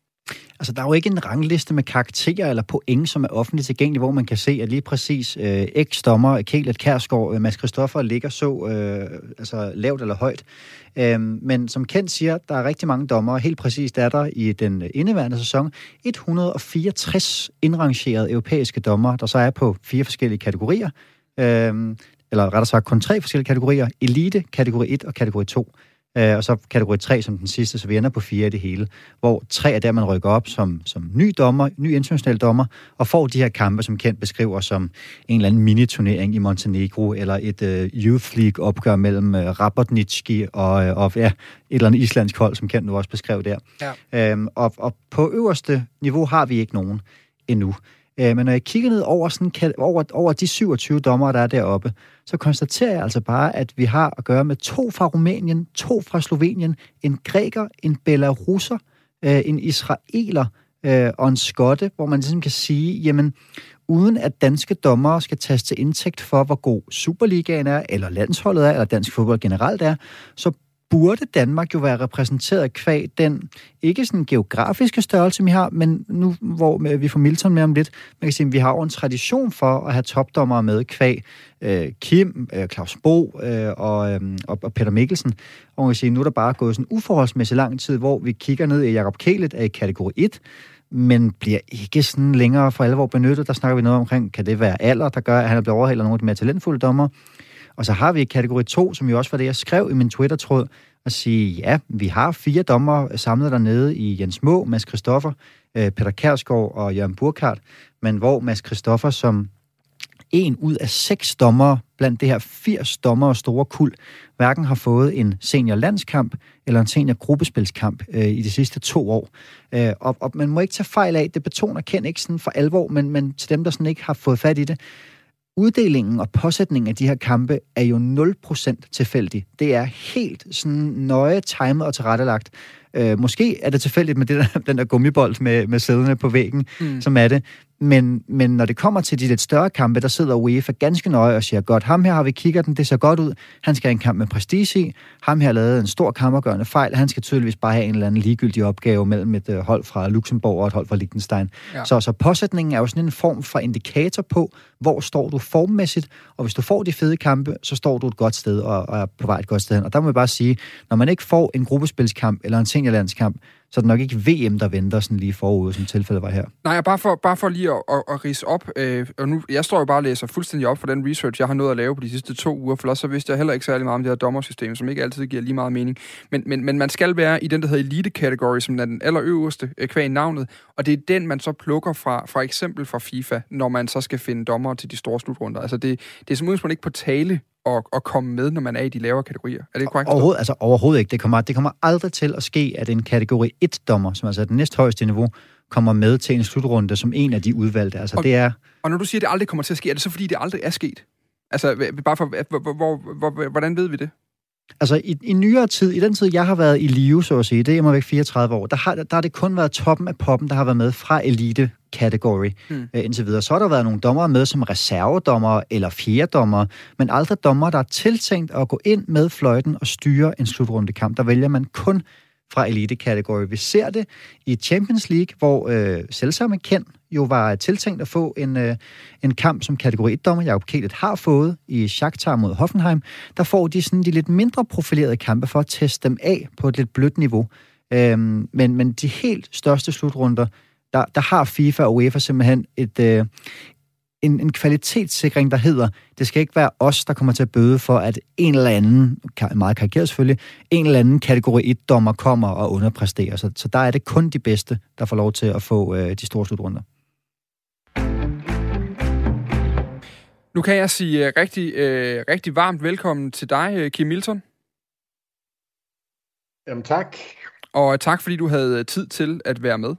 Altså, der er jo ikke en rangliste med karakterer eller point, som er offentligt tilgængelig, hvor man kan se, at lige præcis øh, X-dommer, Kælet Kærsgaard, øh, Mads Christoffer ligger så øh, altså, lavt eller højt. Øh, men som Kent siger, der er rigtig mange dommer. Helt præcist er der i den indeværende sæson 164 indrangerede europæiske dommer, der så er på fire forskellige kategorier. Øh, eller rettere sagt kun tre forskellige kategorier. Elite, kategori 1 og kategori 2. Øh, og så kategori 3 som den sidste, så vi ender på fire i det hele. Hvor tre er der, man rykker op som, som ny dommer, ny international dommer, og får de her kampe, som kendt beskriver som en eller anden mini-turnering i Montenegro, eller et uh, Youth League-opgør mellem uh, Rabotnitski og, uh, og ja, et eller andet islandsk hold, som kendt nu også beskrev der. Ja. Øhm, og, og på øverste niveau har vi ikke nogen endnu. Øh, men når jeg kigger ned over, sådan, over, over de 27 dommer, der er deroppe, så konstaterer jeg altså bare, at vi har at gøre med to fra Rumænien, to fra Slovenien, en græker, en belarusser, øh, en israeler øh, og en skotte, hvor man ligesom kan sige, jamen, uden at danske dommere skal tages til indtægt for, hvor god Superligaen er, eller landsholdet er, eller dansk fodbold generelt er, så burde Danmark jo være repræsenteret kvæg den, ikke sådan geografiske størrelse, vi har, men nu hvor vi får Milton med om lidt, man kan sige, at vi har jo en tradition for at have topdommere med kvæg øh, Kim, øh, Claus Bo øh, og, øh, og Peter Mikkelsen. Og man kan sige, nu er der bare gået sådan uforholdsmæssig lang tid, hvor vi kigger ned i Jakob Kælet af i kategori 1, men bliver ikke sådan længere for alvor benyttet. Der snakker vi noget omkring, kan det være alder, der gør, at han er blevet overhældet af nogle af de mere talentfulde dommer? Og så har vi kategori 2, som jo også var det, jeg skrev i min Twitter-tråd, at sige, ja, vi har fire dommer samlet dernede i Jens Må, Mads Christoffer, øh, Peter Kærsgaard og Jørgen Burkhardt, men hvor Mads Christoffer som en ud af seks dommer blandt det her 80 dommer og store kul, hverken har fået en senior landskamp eller en senior gruppespilskamp øh, i de sidste to år. Øh, og, og man må ikke tage fejl af, det betoner Ken ikke sådan for alvor, men, men til dem, der sådan ikke har fået fat i det, uddelingen og påsætningen af de her kampe er jo 0% tilfældig. Det er helt sådan nøje timet og tilrettelagt. Øh, måske er det tilfældigt med det der, den der gummibold med, med sæderne på væggen, mm. som er det. Men, men når det kommer til de lidt større kampe, der sidder UEFA ganske nøje og siger, godt, ham her har vi kigget den, det ser godt ud, han skal have en kamp med prestige i, ham her lavet en stor kammergørende fejl, han skal tydeligvis bare have en eller anden ligegyldig opgave mellem et uh, hold fra Luxembourg og et hold fra Liechtenstein. Ja. Så, så påsætningen er jo sådan en form for indikator på, hvor står du formmæssigt, og hvis du får de fede kampe, så står du et godt sted og, og er på vej et godt sted hen. Og der må jeg bare sige, når man ikke får en gruppespilskamp eller en seniorlandskamp, så er det nok ikke VM, der venter sådan lige forud, som tilfældet var her. Nej, bare for, bare for lige at, at, at rise op, øh, og nu, jeg står jo bare og læser fuldstændig op for den research, jeg har nået at lave på de sidste to uger, for så vidste jeg heller ikke særlig meget om det her dommersystem, som ikke altid giver lige meget mening. Men, men, men man skal være i den, der hedder elite category, som er den allerøverste øh, kvæg navnet, og det er den, man så plukker fra, for eksempel fra FIFA, når man så skal finde dommer til de store slutrunder. Altså det, det er som udgangspunkt ikke på tale at, at komme med, når man er i de lavere kategorier. Er det korrekt? Overhovedet, altså, overhovedet ikke. Det kommer, det kommer aldrig til at ske, at en kategori 1-dommer, som altså er den næsthøjeste niveau, kommer med til en slutrunde som en af de udvalgte. Altså, og, det er... og når du siger, at det aldrig kommer til at ske, er det så fordi, det aldrig er sket? Altså, bare for, hvor, hvor, hvor, hvordan ved vi det? Altså i, i nyere tid, i den tid, jeg har været i live, så at sige, det er mig væk 34 år, der har, der har det kun været toppen af poppen, der har været med fra elite category øh, indtil videre. Så har der været nogle dommer med som reservedommer eller fjerdommer, men aldrig dommer, der er tiltænkt at gå ind med fløjten og styre en slutrundekamp. Der vælger man kun fra elitekategori. Vi ser det i Champions League, hvor øh, selvsamme Ken jo var tiltænkt at få en, øh, en kamp, som kategori 1-dommer Jacob Kælet har fået i Shakhtar mod Hoffenheim. Der får de sådan de lidt mindre profilerede kampe for at teste dem af på et lidt blødt niveau. Øhm, men, men de helt største slutrunder, der, der har FIFA og UEFA simpelthen et, øh, en, en kvalitetssikring, der hedder, det skal ikke være os, der kommer til at bøde for, at en eller anden, meget karikeret selvfølgelig, en eller anden kategori 1-dommer kommer og underpresterer. Så, så der er det kun de bedste, der får lov til at få øh, de store slutrunder. Nu kan jeg sige uh, rigtig, uh, rigtig varmt velkommen til dig, uh, Kim Milton. Jamen tak. Og tak, fordi du havde tid til at være med.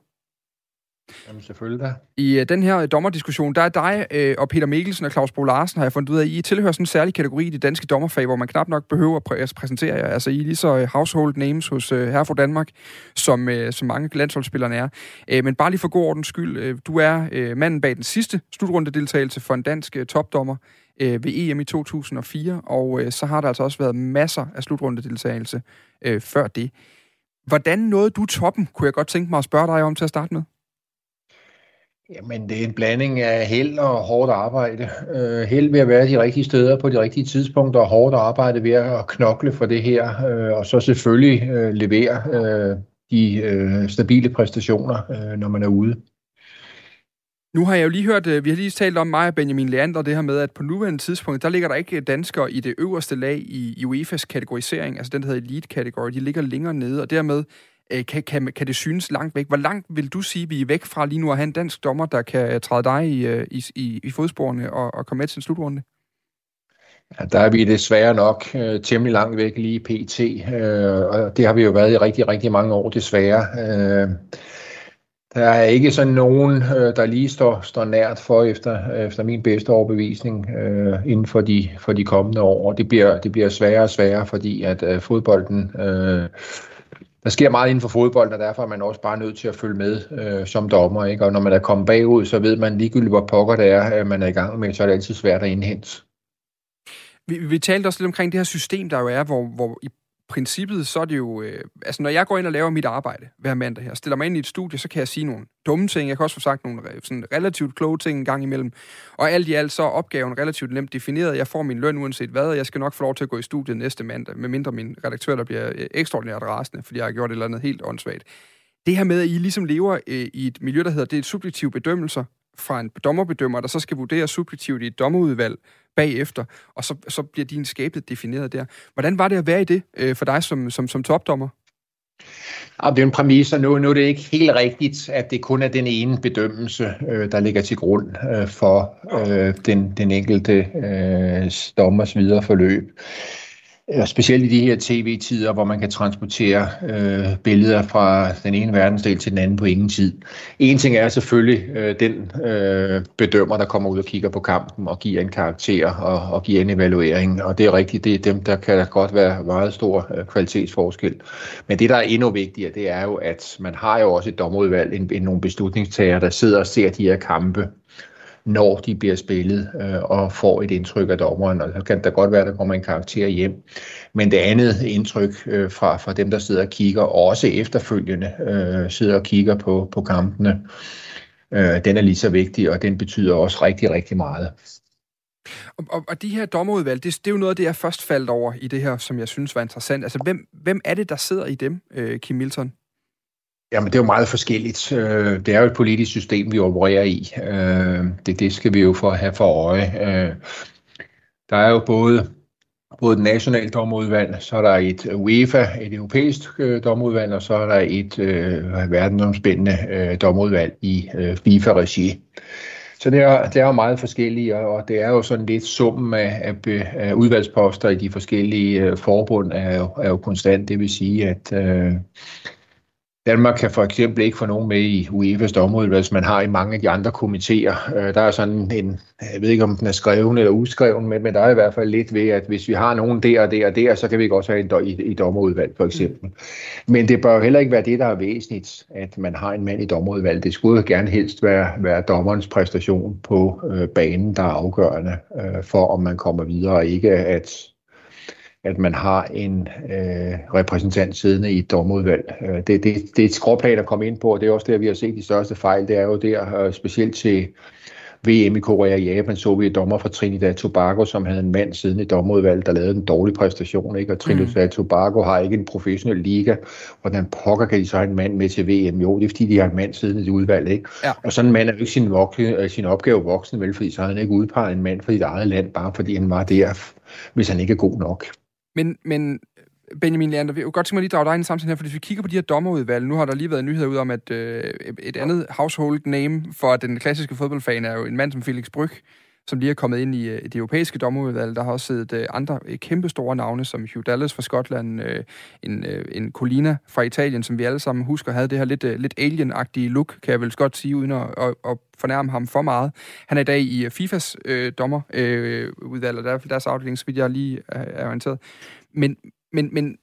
Jamen selvfølgelig da. I uh, den her øh, dommerdiskussion, der er dig uh, og Peter Mikkelsen og Claus Bo Larsen, har jeg fundet ud af, at I tilhører sådan en særlig kategori i det danske dommerfag, hvor man knap nok behøver at præ- altså præsentere jer. Altså, I er lige så household names hos uh, for Danmark, som, uh, som mange landsholdsspillerne er. Uh, men bare lige for god ordens skyld, uh, du er uh, manden bag den sidste slutrundedeltagelse for en dansk uh, topdommer uh, ved EM i 2004, og uh, så har der altså også været masser af slutrundedeltagelse uh, før det. Hvordan nåede du toppen, kunne jeg godt tænke mig at spørge dig om til at starte med? Jamen, det er en blanding af held og hårdt arbejde. Øh, held ved at være de rigtige steder på de rigtige tidspunkter, og hårdt arbejde ved at knokle for det her, øh, og så selvfølgelig øh, levere øh, de øh, stabile præstationer, øh, når man er ude. Nu har jeg jo lige hørt, øh, vi har lige talt om mig og Benjamin Leander, det her med, at på nuværende tidspunkt, der ligger der ikke danskere i det øverste lag i, i UEFA's kategorisering, altså den, der hedder Elite Category, de ligger længere nede, og dermed øh, kan, kan, kan det synes langt væk. Hvor langt vil du sige, vi er væk fra lige nu at have en dansk dommer, der kan øh, træde dig i, øh, i, i, i fodsporene og, og komme med til en slutrunde? Ja, der er vi desværre nok øh, temmelig langt væk lige pt, øh, og det har vi jo været i rigtig, rigtig mange år desværre. Øh, der er ikke sådan nogen, øh, der lige står, står nært for efter, efter min bedste overbevisning øh, inden for de, for de kommende år. Det bliver, det bliver sværere og sværere, fordi at øh, fodbolden... Øh, der sker meget inden for fodbold, og derfor er man også bare nødt til at følge med øh, som dommer. Ikke? Og når man er kommet bagud, så ved man ligegyldigt, hvor pokker det er, øh, man er i gang med, så er det altid svært at indhente. Vi, vi talte også lidt omkring det her system, der jo er, hvor, hvor i princippet, så er det jo... Øh, altså, når jeg går ind og laver mit arbejde hver mandag her, stiller mig ind i et studie, så kan jeg sige nogle dumme ting. Jeg kan også få sagt nogle sådan relativt kloge ting en gang imellem. Og alt i alt, så er opgaven relativt nemt defineret. Jeg får min løn uanset hvad, og jeg skal nok få lov til at gå i studiet næste mandag, medmindre min redaktør, der bliver øh, ekstraordinært rasende, fordi jeg har gjort et eller andet helt åndssvagt. Det her med, at I ligesom lever øh, i et miljø, der hedder, det er et subjektive bedømmelser fra en dommerbedømmer, der så skal vurdere subjektivt i et dommerudvalg, bagefter, og så, så bliver din skæbne defineret der. Hvordan var det at være i det øh, for dig som, som, som topdommer? Ja, det er en præmis, og nu, nu er det ikke helt rigtigt, at det kun er den ene bedømmelse, øh, der ligger til grund øh, for øh, den, den enkelte øh, dommers videre forløb og specielt i de her tv-tider, hvor man kan transportere øh, billeder fra den ene verdensdel til den anden på ingen tid. En ting er selvfølgelig øh, den øh, bedømmer, der kommer ud og kigger på kampen og giver en karakter og, og giver en evaluering, og det er rigtigt, det er dem, der kan godt være meget stor øh, kvalitetsforskel. Men det, der er endnu vigtigere, det er jo, at man har jo også et dommerudvalg, en, en, nogle beslutningstager, der sidder og ser de her kampe når de bliver spillet øh, og får et indtryk af dommeren. Og så kan det godt være, at der kommer en karakter hjem. Men det andet indtryk øh, fra, fra dem, der sidder og kigger, og også efterfølgende øh, sidder og kigger på, på kampene, øh, den er lige så vigtig, og den betyder også rigtig, rigtig meget. Og, og, og de her dommerudvalg, det, det er jo noget af det, jeg først faldt over i det her, som jeg synes var interessant. Altså, hvem, hvem er det, der sidder i dem, øh, Kim Milton? Jamen, det er jo meget forskelligt. Øh, det er jo et politisk system, vi opererer i. Øh, det, det skal vi jo for have for øje. Øh, der er jo både, både et nationalt domudvalg, så er der et UEFA, et europæisk domudvalg, og så er der et øh, verdensomspændende dommerudvalg i FIFA-regi. Så det er, det er jo meget forskellige, og det er jo sådan lidt summen af, af, af udvalgsposter i de forskellige forbund er jo, er jo konstant. Det vil sige, at øh, Danmark kan for eksempel ikke få nogen med i UEFA's dommerudvalg, hvis man har i mange af de andre komitéer. Øh, der er sådan en, jeg ved ikke om den er skreven eller uskreven, men, men der er i hvert fald lidt ved, at hvis vi har nogen der og der og der, så kan vi også have en i, i dommerudvalg for eksempel. Mm. Men det bør jo heller ikke være det, der er væsentligt, at man har en mand i dommerudvalg. Det skulle gerne helst være, være dommerens præstation på øh, banen, der er afgørende øh, for, om man kommer videre, og ikke at at man har en øh, repræsentant siddende i et dommerudvalg. Øh, det, det, det er et skråplan at komme ind på, og det er også der, vi har set de største fejl. Det er jo der, øh, specielt til VM i Korea og Japan, så vi et dommer fra Trinidad Tobago, som havde en mand siden i dommerudvalget, der lavede en dårlig præstation. Ikke? Og Trinidad mm. Tobago har ikke en professionel liga. Hvordan pokker kan de så have en mand med til VM? Jo, det er fordi, de har en mand siden i det udvalg. Ikke? Ja. Og sådan en mand er jo ikke sin, vokse, sin opgave voksen, vel, fordi så har han ikke udpeget en mand fra sit eget land, bare fordi han var der, hvis han ikke er god nok. Men, men Benjamin Leander, vi godt tænke mig lige drage dig ind i samtalen her, for hvis vi kigger på de her dommerudvalg, nu har der lige været nyheder ud om, at øh, et andet household name for den klassiske fodboldfan er jo en mand som Felix Bryg, som lige er kommet ind øh, i det europæiske dommerudvalg. Der har også siddet øh, andre øh, kæmpestore kæmpe store navne, som Hugh Dallas fra Skotland, en, en Colina fra Italien, som vi alle sammen husker havde det her lidt, lidt alien-agtige look, kan jeg vel godt sige, uden at, at, at fornærme ham for meget. Han er i dag i FIFAs øh, dommerudvalg, øh, og der, deres afdeling, så vidt jeg lige er, er orienteret. Men, men, men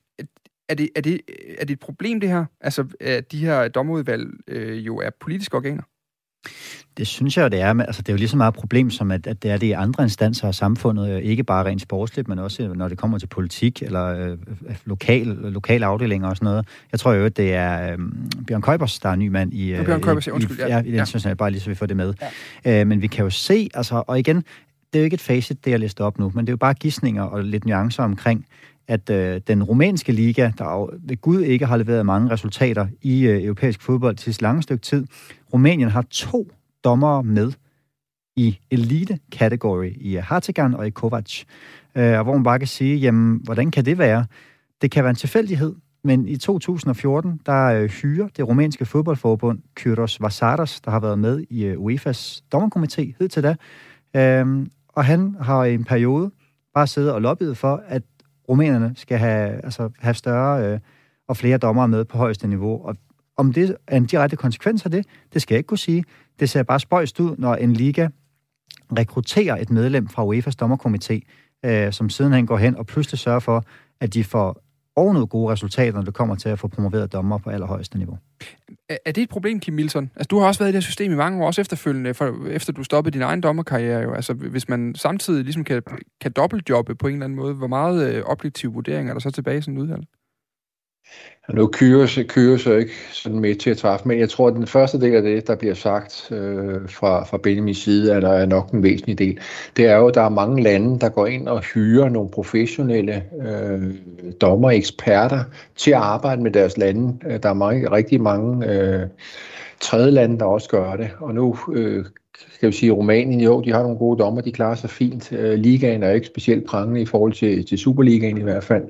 er det, er, det, er det et problem, det her? Altså, at de her dommerudvalg øh, jo er politiske organer? Det synes jeg jo, det er. Altså, det er jo lige så meget et problem, som at, at det er det i andre instanser af samfundet, ikke bare rent sportsligt, men også når det kommer til politik eller øh, lokal, lokale afdelinger og sådan noget. Jeg tror jo, at det er øh, Bjørn Købers, der er ny mand i, øh, Bjørn Købers, undskyld, ja. ja, i den ja. bare lige så vi får det med. Ja. Øh, men vi kan jo se, altså, og igen, det er jo ikke et facit, det jeg læste op nu, men det er jo bare gissninger og lidt nuancer omkring, at øh, den rumænske liga, der ved Gud ikke har leveret mange resultater i øh, europæisk fodbold til et langt stykke tid, Rumænien har to dommere med i elite-kategori i øh, Hartigan og i Kovac. Øh, hvor man bare kan sige, jamen, hvordan kan det være? Det kan være en tilfældighed, men i 2014, der øh, hyrer det rumænske fodboldforbund Kyros Vasaras, der har været med i øh, UEFA's dommerkomité hed til da, Øh, og han har i en periode bare siddet og lobbyet for, at rumænerne skal have, altså, have større øh, og flere dommere med på højeste niveau. Og om det er en direkte konsekvens af det, det skal jeg ikke kunne sige. Det ser bare spøjst ud, når en liga rekrutterer et medlem fra UEFA's dommerkomité, øh, som sidenhen går hen og pludselig sørger for, at de får og ovenud gode resultater, når det kommer til at få promoveret dommer på allerhøjeste niveau. Er det et problem, Kim Milton? Altså, du har også været i det her system i mange år, også efterfølgende, for, efter du stoppede din egen dommerkarriere. Jo. Altså, hvis man samtidig ligesom kan, kan dobbeltjobbe på en eller anden måde, hvor meget øh, objektiv vurdering er der så tilbage i sådan en udvalg? Nu kører kører så ikke sådan med til at træffe, men jeg tror, at den første del af det, der bliver sagt øh, fra, fra Benjamins side, er der er nok en væsentlig del. Det er jo, at der er mange lande, der går ind og hyrer nogle professionelle øh, dommer eksperter til at arbejde med deres lande. Øh, der er mange, rigtig mange øh, tredje lande, der også gør det. Og nu øh, skal vi sige, Rumænien, jo, de har nogle gode dommer, de klarer sig fint. Øh, ligaen er ikke specielt prangende i forhold til, til Superligaen i hvert fald.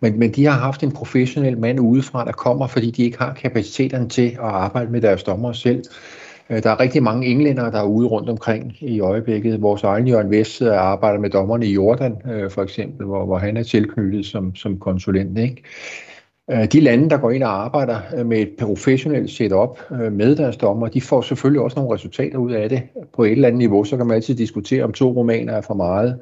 Men, men de har haft en professionel mand udefra, der kommer, fordi de ikke har kapaciteten til at arbejde med deres dommer selv. Øh, der er rigtig mange englænder, der er ude rundt omkring i øjeblikket. Vores egen Jørgen Vest øh, arbejder med dommerne i Jordan, for eksempel, hvor, hvor han er tilknyttet som, som konsulent. Ikke? Øh, de lande, der går ind og arbejder øh, med et professionelt setup øh, med deres dommer, de får selvfølgelig også nogle resultater ud af det på et eller andet niveau. Så kan man altid diskutere, om to romaner er for meget.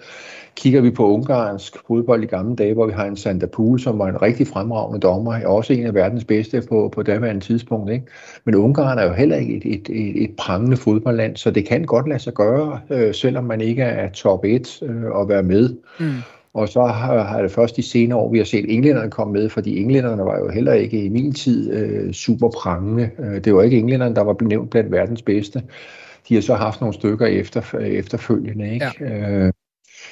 Kigger vi på ungarsk fodbold i gamle dage, hvor vi har en Santa Pool, som var en rigtig fremragende dommer, er også en af verdens bedste på, på daværende tidspunkt. Ikke? Men Ungarn er jo heller ikke et, et, et, et prangende fodboldland, så det kan godt lade sig gøre, øh, selvom man ikke er top 1 øh, at være med. Mm. Og så har, det først de senere år, vi har set englænderne komme med, fordi englænderne var jo heller ikke i min tid øh, super prangende. Øh, det var ikke englænderne, der var nævnt blandt verdens bedste. De har så haft nogle stykker efter, efterfølgende. Ikke? Ja. Øh,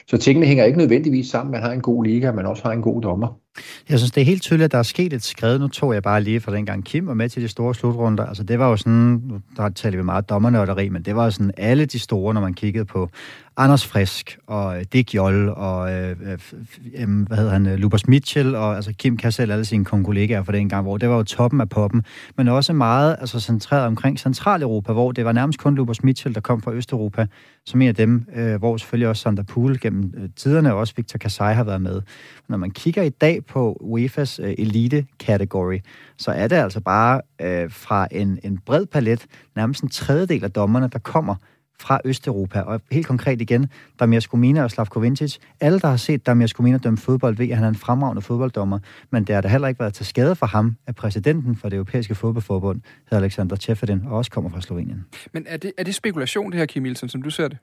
så tingene hænger ikke nødvendigvis sammen. Man har en god liga, men også har en god dommer. Jeg synes, det er helt tydeligt, at der er sket et skred. Nu tog jeg bare lige fra dengang Kim var med til de store slutrunder. Altså, det var jo sådan, der taler vi meget dommernørderi, men det var jo sådan alle de store, når man kiggede på Anders Frisk og øh, Dick Joll og øh, øh, hvad hedder han, øh, Lubas Mitchell og altså Kim kan selv alle sine kollegaer fra den gang, hvor det var jo toppen af poppen, men også meget altså centreret omkring Centraleuropa, hvor det var nærmest kun Lubas Mitchell, der kom fra Østeuropa, som en af dem, øh, hvor selvfølgelig også Sander Pool gennem øh, tiderne, og også Victor Kasai har været med. Når man kigger i dag på UEFA's øh, elite category, så er det altså bare øh, fra en, en bred palet, nærmest en tredjedel af dommerne, der kommer fra Østeuropa. Og helt konkret igen, Damir Skomina og Slavko Vintic. Alle, der har set Damir Skomina dømme fodbold, ved, at han er en fremragende fodbolddommer. Men det har da heller ikke været til skade for ham, at præsidenten for det europæiske fodboldforbund hedder Alexander Tjefedin, og også kommer fra Slovenien. Men er det, er det spekulation, det her, Kim Ilsen, som du ser det?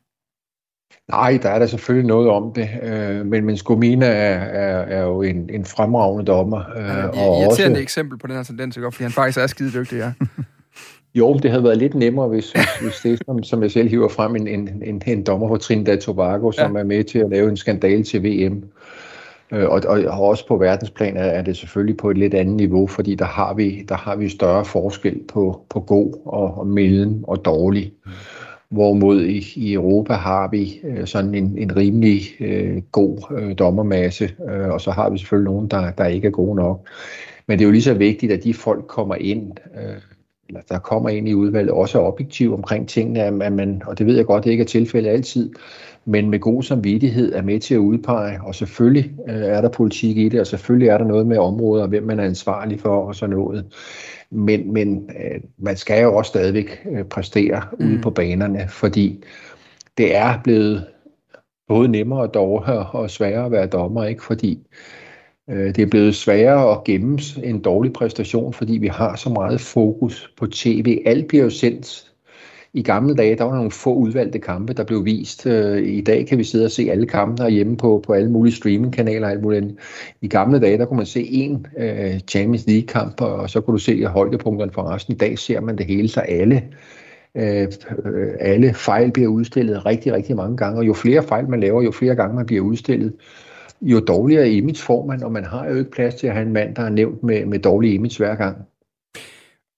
Nej, der er der selvfølgelig noget om det, øh, men, men Skomina er, er, er jo en, en fremragende dommer. Øh, ja, og irriterende også... eksempel på den her tendens, fordi han faktisk er skide dygtig, ja. Jo, det havde været lidt nemmere, hvis, hvis det som, som jeg selv hiver frem, en, en, en, en dommer fra Trinidad Tobago, som ja. er med til at lave en skandal til VM. Øh, og, og, og også på verdensplan er, er det selvfølgelig på et lidt andet niveau, fordi der har vi, der har vi større forskel på, på god og, og mellem og dårlig. Mm. Hvorimod i, i Europa har vi øh, sådan en, en rimelig øh, god øh, dommermasse, øh, og så har vi selvfølgelig nogen, der, der ikke er gode nok. Men det er jo lige så vigtigt, at de folk kommer ind, øh, eller der kommer ind i udvalget, også er objektiv omkring tingene, at man, og det ved jeg godt, det ikke er tilfældet altid, men med god samvittighed er med til at udpege, og selvfølgelig øh, er der politik i det, og selvfølgelig er der noget med områder, hvem man er ansvarlig for og sådan noget. Men, men øh, man skal jo også stadigvæk øh, præstere mm. ude på banerne, fordi det er blevet både nemmere og dårligere og sværere at være dommer, ikke? fordi øh, det er blevet sværere at gemme en dårlig præstation, fordi vi har så meget fokus på tv. Alt bliver jo sendt i gamle dage, der var nogle få udvalgte kampe, der blev vist. Øh, I dag kan vi sidde og se alle kampene hjemme på, på alle mulige streamingkanaler. Alt muligt. I gamle dage, der kunne man se én uh, Champions League-kamp, og så kunne du se højdepunkterne for resten. I dag ser man det hele, så alle uh, alle fejl bliver udstillet rigtig, rigtig mange gange. Og jo flere fejl man laver, jo flere gange man bliver udstillet, jo dårligere image får man, og man har jo ikke plads til at have en mand, der er nævnt med, med dårlig image hver gang.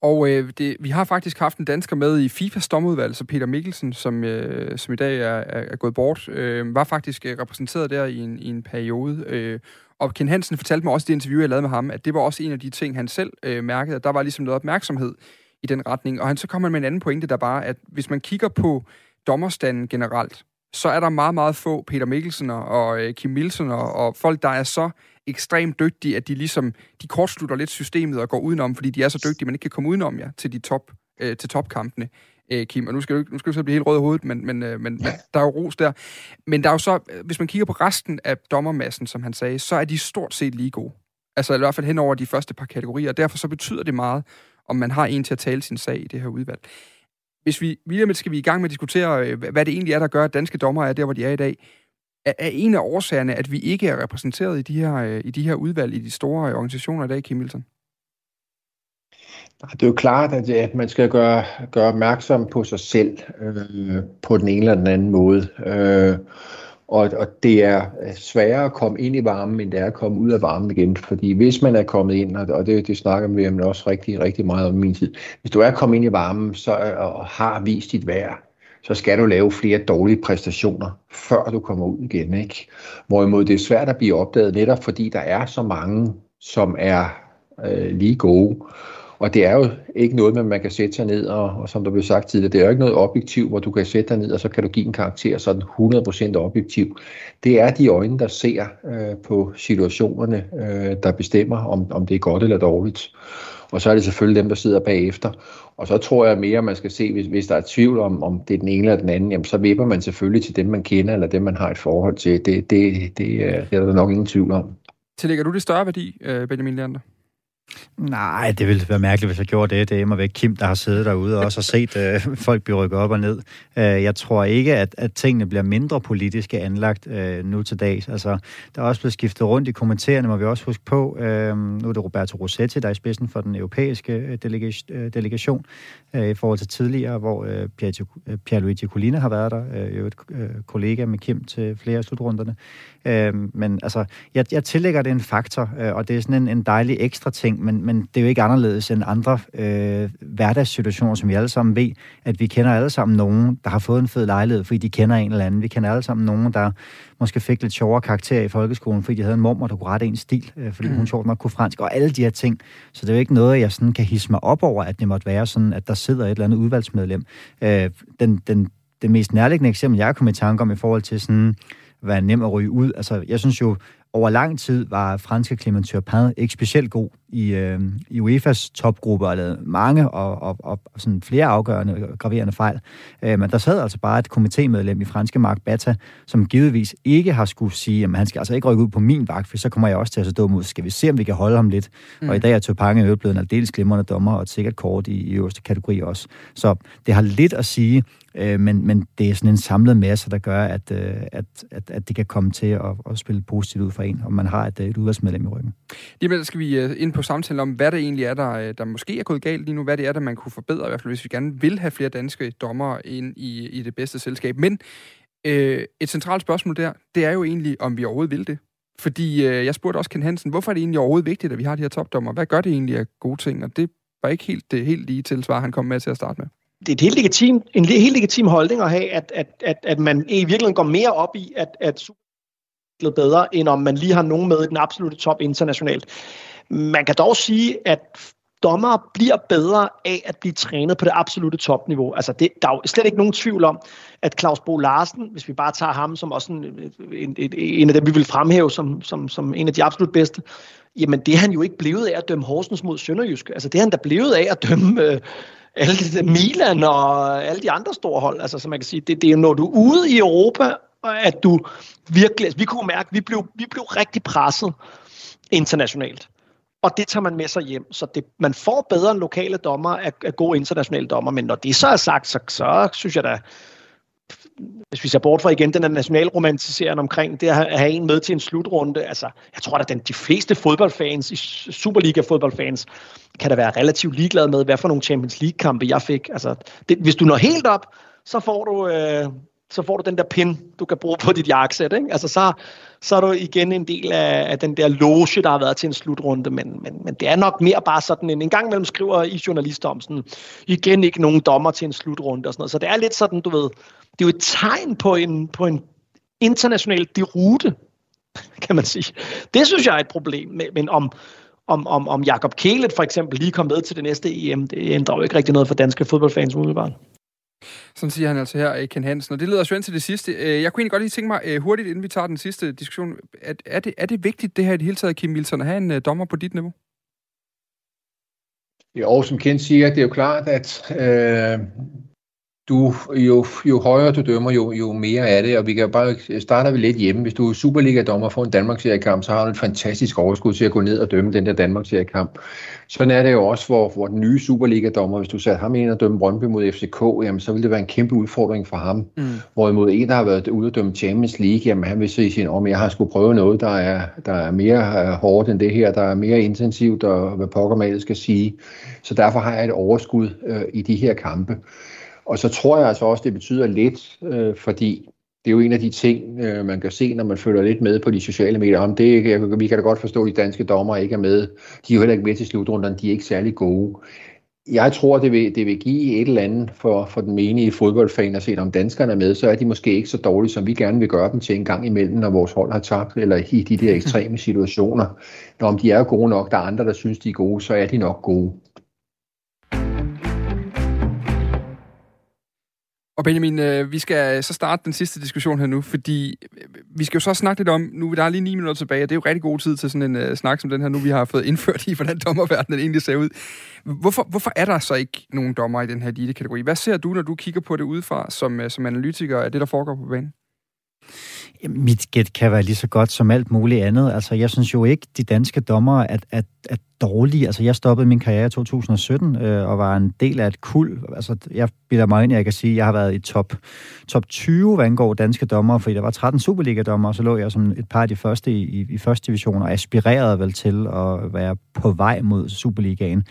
Og øh, det, vi har faktisk haft en dansker med i FIFAs domudvalg, så Peter Mikkelsen, som, øh, som i dag er, er, er gået bort, øh, var faktisk øh, repræsenteret der i en, i en periode. Øh, og Ken Hansen fortalte mig også i det interview, jeg lavede med ham, at det var også en af de ting, han selv øh, mærkede, at der var ligesom noget opmærksomhed i den retning. Og han så kommer med en anden pointe, der bare, at hvis man kigger på dommerstanden generelt, så er der meget, meget få Peter Mikkelsen og øh, Kim Milsen og, og folk, der er så ekstremt dygtige, at de ligesom, de kortslutter lidt systemet og går udenom, fordi de er så dygtige, man ikke kan komme udenom ja, til de top, øh, til topkampene. Øh, Kim, og nu skal, du, nu skal du så blive helt rød i hovedet, men, men, øh, men, ja. der er jo ros der. Men der er jo så, øh, hvis man kigger på resten af dommermassen, som han sagde, så er de stort set lige gode. Altså i hvert fald hen over de første par kategorier, og derfor så betyder det meget, om man har en til at tale sin sag i det her udvalg. Hvis vi, William, skal vi i gang med at diskutere, øh, hvad det egentlig er, der gør, at danske dommer er der, hvor de er i dag. Er, er en af årsagerne, at vi ikke er repræsenteret i de her, øh, i de her udvalg, i de store øh, organisationer i dag, Kim Milton? Det er jo klart, at, at man skal gøre, gøre opmærksom på sig selv øh, på den ene eller den anden måde. Øh, og, og det er øh, sværere at komme ind i varmen, end det er at komme ud af varmen igen. Fordi hvis man er kommet ind, og det, det snakker vi om også rigtig, rigtig meget om i min tid. Hvis du er kommet ind i varmen så, øh, og har vist dit værd, så skal du lave flere dårlige præstationer, før du kommer ud igen. Ikke? Hvorimod det er svært at blive opdaget, netop fordi der er så mange, som er øh, lige gode. Og det er jo ikke noget, man, man kan sætte sig ned, og, og som der blev sagt tidligere, det er jo ikke noget objektiv, hvor du kan sætte dig ned, og så kan du give en karakter sådan 100% objektiv. Det er de øjne, der ser øh, på situationerne, øh, der bestemmer, om, om det er godt eller dårligt. Og så er det selvfølgelig dem, der sidder bagefter. Og så tror jeg mere, man skal se, hvis, hvis der er tvivl om, om det er den ene eller den anden, jamen så vipper man selvfølgelig til dem, man kender, eller dem, man har et forhold til. Det, det, det, øh, det er der nok ingen tvivl om. Tillægger du det større værdi, øh, Benjamin Leander? Nej, det ville være mærkeligt, hvis jeg gjorde det. Det er mig væk Kim, der har siddet derude og også har set øh, folk blive rykket op og ned. Øh, jeg tror ikke, at, at tingene bliver mindre politiske anlagt øh, nu til dags. Altså, der er også blevet skiftet rundt i kommentererne, må vi også huske på. Øh, nu er det Roberto Rossetti, der er i spidsen for den europæiske øh, delega- øh, delegation øh, i forhold til tidligere, hvor øh, øh Pierluigi Colina har været der, øh, jo et øh, kollega med Kim til flere af slutrunderne. Øh, men altså, jeg, jeg tillægger det en faktor, øh, og det er sådan en, en dejlig ekstra ting, men, men det er jo ikke anderledes end andre øh, hverdagssituationer, som vi alle sammen ved, at vi kender alle sammen nogen, der har fået en fed lejlighed, fordi de kender en eller anden. Vi kender alle sammen nogen, der måske fik lidt sjovere karakter i folkeskolen, fordi de havde en mormor, der kunne rette en stil, øh, fordi mm. hun sjovt nok kunne fransk, og alle de her ting. Så det er jo ikke noget, jeg sådan kan hisse mig op over, at det måtte være sådan, at der sidder et eller andet udvalgsmedlem. Øh, den, den, det mest nærliggende eksempel, jeg kommer i tanke om i forhold til sådan, være nem at ryge ud. Altså, jeg synes jo, over lang tid var franske Clement Turpin ikke specielt god i, øh, i UEFA's topgruppe og lavede mange og, og, og sådan flere afgørende og graverende fejl. Øh, men der sad altså bare et komitémedlem i franske Mark Bata, som givetvis ikke har skulle sige, at han skal altså ikke rykke ud på min vagt, for så kommer jeg også til at se dum ud. Skal vi se, om vi kan holde ham lidt? Mm. Og i dag er Turpin jo blevet en aldeles glimrende dommer og et sikkert kort i, i øverste kategori også. Så det har lidt at sige, øh, men, men det er sådan en samlet masse, der gør, at, øh, at, at, at det kan komme til at, at spille positivt ud for en, om man har et, et udvalgsmedlem i ryggen. Jamen, skal vi uh, ind på samtalen om, hvad det egentlig er, der, øh, der måske er gået galt lige nu, hvad det er, der man kunne forbedre, i hvert fald hvis vi gerne vil have flere danske dommer ind i, i det bedste selskab. Men øh, et centralt spørgsmål der, det er jo egentlig, om vi overhovedet vil det. Fordi øh, jeg spurgte også Ken Hansen, hvorfor er det egentlig overhovedet vigtigt, at vi har de her topdommer? Hvad gør det egentlig af gode ting? Og det var ikke helt det helt lige til svar, han kom med til at starte med det er et helt legitim, en helt legitim holdning at have, at, at, at, at man i virkeligheden går mere op i, at, at udviklet bedre, end om man lige har nogen med i den absolute top internationalt. Man kan dog sige, at dommere bliver bedre af at blive trænet på det absolute topniveau. Altså det, der er jo slet ikke nogen tvivl om, at Claus Bo Larsen, hvis vi bare tager ham som også en, en, en, en af dem, vi vil fremhæve som, som, som en af de absolut bedste, jamen det er han jo ikke blevet af at dømme Horsens mod Sønderjysk. Altså det er han da blevet af at dømme øh, alle de, Milan og alle de andre store hold. Altså som man kan sige, det, det er jo når du er ude i Europa, at du virkelig, altså, vi kunne mærke, at vi blev, vi blev rigtig presset internationalt. Og det tager man med sig hjem. Så det, man får bedre end lokale dommer af, af gode internationale dommer. Men når det så er sagt, så, så synes jeg da, hvis vi ser bort fra igen den der nationalromantiserende omkring det at have en med til en slutrunde, altså jeg tror at den, de fleste fodboldfans, i Superliga-fodboldfans, kan da være relativt ligeglade med, hvad for nogle Champions League-kampe jeg fik. Altså, det, hvis du når helt op, så får du øh, så får du den der pin, du kan bruge på dit jakkesæt. Ikke? Altså så, så er du igen en del af, af den der loge, der har været til en slutrunde, men, men, men det er nok mere bare sådan, en, en gang imellem skriver I journalister om sådan, igen ikke nogen dommer til en slutrunde og sådan noget. Så det er lidt sådan, du ved, det er jo et tegn på en, på en international derute, kan man sige. Det synes jeg er et problem, men om, om, om, om Jakob Kælet for eksempel lige kom med til det næste EM, det ændrer jo ikke rigtig noget for danske fodboldfans umiddelbart. Sådan siger han altså her, øh, Ken Hansen. Og det leder os jo til det sidste. Øh, jeg kunne egentlig godt lige tænke mig øh, hurtigt, inden vi tager den sidste diskussion. At, er, det, er det vigtigt, det her i det hele taget, Kim Wilson, at have en dommer på dit niveau? Jo, som Ken siger, det er jo klart, at øh, du, jo, jo højere du dømmer, jo, jo mere er det, og vi kan bare starte vi lidt hjemme. Hvis du er Superliga-dommer for en Danmarks kamp så har du et fantastisk overskud til at gå ned og dømme den der Danmarks kamp Sådan er det jo også, hvor, hvor den nye Superliga-dommer, hvis du satte ham ind og dømme Brøndby mod FCK, jamen så ville det være en kæmpe udfordring for ham. Mm. Hvorimod en, der har været ude og dømme Champions League, jamen han vil sige om, jeg har skulle prøve noget, der er, der er mere uh, hårdt end det her, der er mere intensivt, og hvad pokker man skal sige. Så derfor har jeg et overskud uh, i de her kampe. Og så tror jeg altså også, det betyder lidt, øh, fordi det er jo en af de ting, øh, man kan se, når man følger lidt med på de sociale medier. Om det, jeg, vi kan da godt forstå, at de danske dommer ikke er med. De er jo heller ikke med til slutrunderne. De er ikke særlig gode. Jeg tror, det vil, det vil give et eller andet for, for den menige fodboldfan at se, om danskerne er med, så er de måske ikke så dårlige, som vi gerne vil gøre dem til en gang imellem, når vores hold har tabt, eller i de der ekstreme situationer. Når om de er gode nok, der er andre, der synes, de er gode, så er de nok gode. Og Benjamin, øh, vi skal så starte den sidste diskussion her nu, fordi øh, vi skal jo så snakke lidt om, nu der er lige ni minutter tilbage, og det er jo rigtig god tid til sådan en uh, snak som den her nu, vi har fået indført i, hvordan dommerverdenen egentlig ser ud. Hvorfor, hvorfor er der så ikke nogen dommer i den her elite-kategori? Hvad ser du, når du kigger på det udefra som, øh, som analytiker af det, der foregår på banen? Mit gæt kan være lige så godt som alt muligt andet. Altså, jeg synes jo ikke, de danske dommer er, er, er dårlige. Altså, jeg stoppede min karriere i 2017 øh, og var en del af et kul. Altså, jeg bilder mig ind, jeg kan sige, at jeg har været i top, top 20, hvad angår danske dommer, fordi der var 13 Superliga-dommer, og så lå jeg som et par af de første i, i, i første division, og aspirerede vel til at være på vej mod Superligaen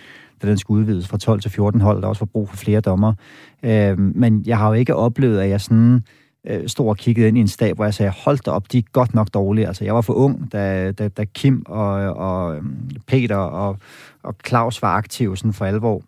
da den skulle udvides fra 12 til 14 hold, der også var brug for flere dommer. Øh, men jeg har jo ikke oplevet, at jeg sådan øh, stod og kiggede ind i en stab, hvor jeg sagde, hold da op, de er godt nok dårlige. Altså, jeg var for ung, da, da, da Kim og, og øhm, Peter og, og Claus var aktive sådan for alvor.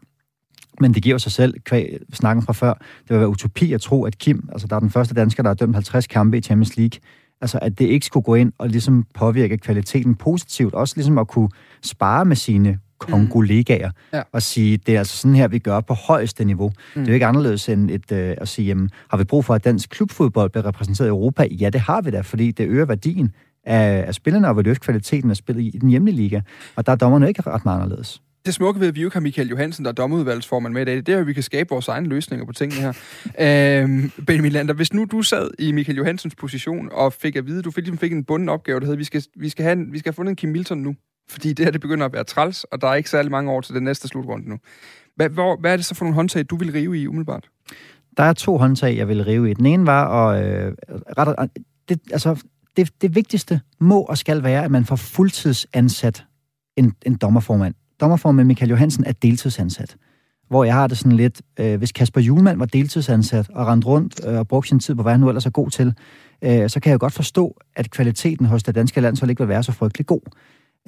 Men det giver sig selv, kvæg snakken fra før, det vil være utopi at tro, at Kim, altså der er den første dansker, der har dømt 50 kampe i Champions League, altså at det ikke skulle gå ind og ligesom påvirke kvaliteten positivt, også ligesom at kunne spare med sine kongolegaer mm. ja. og sige, det er altså sådan her, vi gør på højeste niveau. Mm. Det er jo ikke anderledes end et, øh, at sige, jamen, har vi brug for, at dansk klubfodbold bliver repræsenteret i Europa? Ja, det har vi da, fordi det øger værdien af, af spillerne og vil løfte kvaliteten af spillet i den hjemlige liga. Og der er dommerne ikke ret meget anderledes det smukke ved, at vi jo har Michael Johansen, der er dommerudvalgsformand med i dag, det er, at vi kan skabe vores egne løsninger på tingene her. øhm, Benjamin Lander, hvis nu du sad i Michael Johansens position og fik at vide, du fik, ligesom fik en bunden opgave, der hedder, vi skal, vi skal, have en, vi skal have fundet en Kim Milton nu fordi det her det begynder at være træls, og der er ikke særlig mange år til den næste slutrunde nu. Hvad, hvor, hvad er det så for nogle håndtag, du vil rive i umiddelbart? Der er to håndtag, jeg vil rive i. Den ene var, at øh, ret, det, altså, det, det vigtigste må og skal være, at man får fuldtidsansat en, en dommerformand. Dommerformand Michael Johansen er deltidsansat. Hvor jeg har det sådan lidt, øh, hvis Kasper Julemand var deltidsansat og rendte rundt øh, og brugte sin tid på, hvad han nu ellers er god til, øh, så kan jeg godt forstå, at kvaliteten hos det danske landshold ikke vil være så frygtelig god.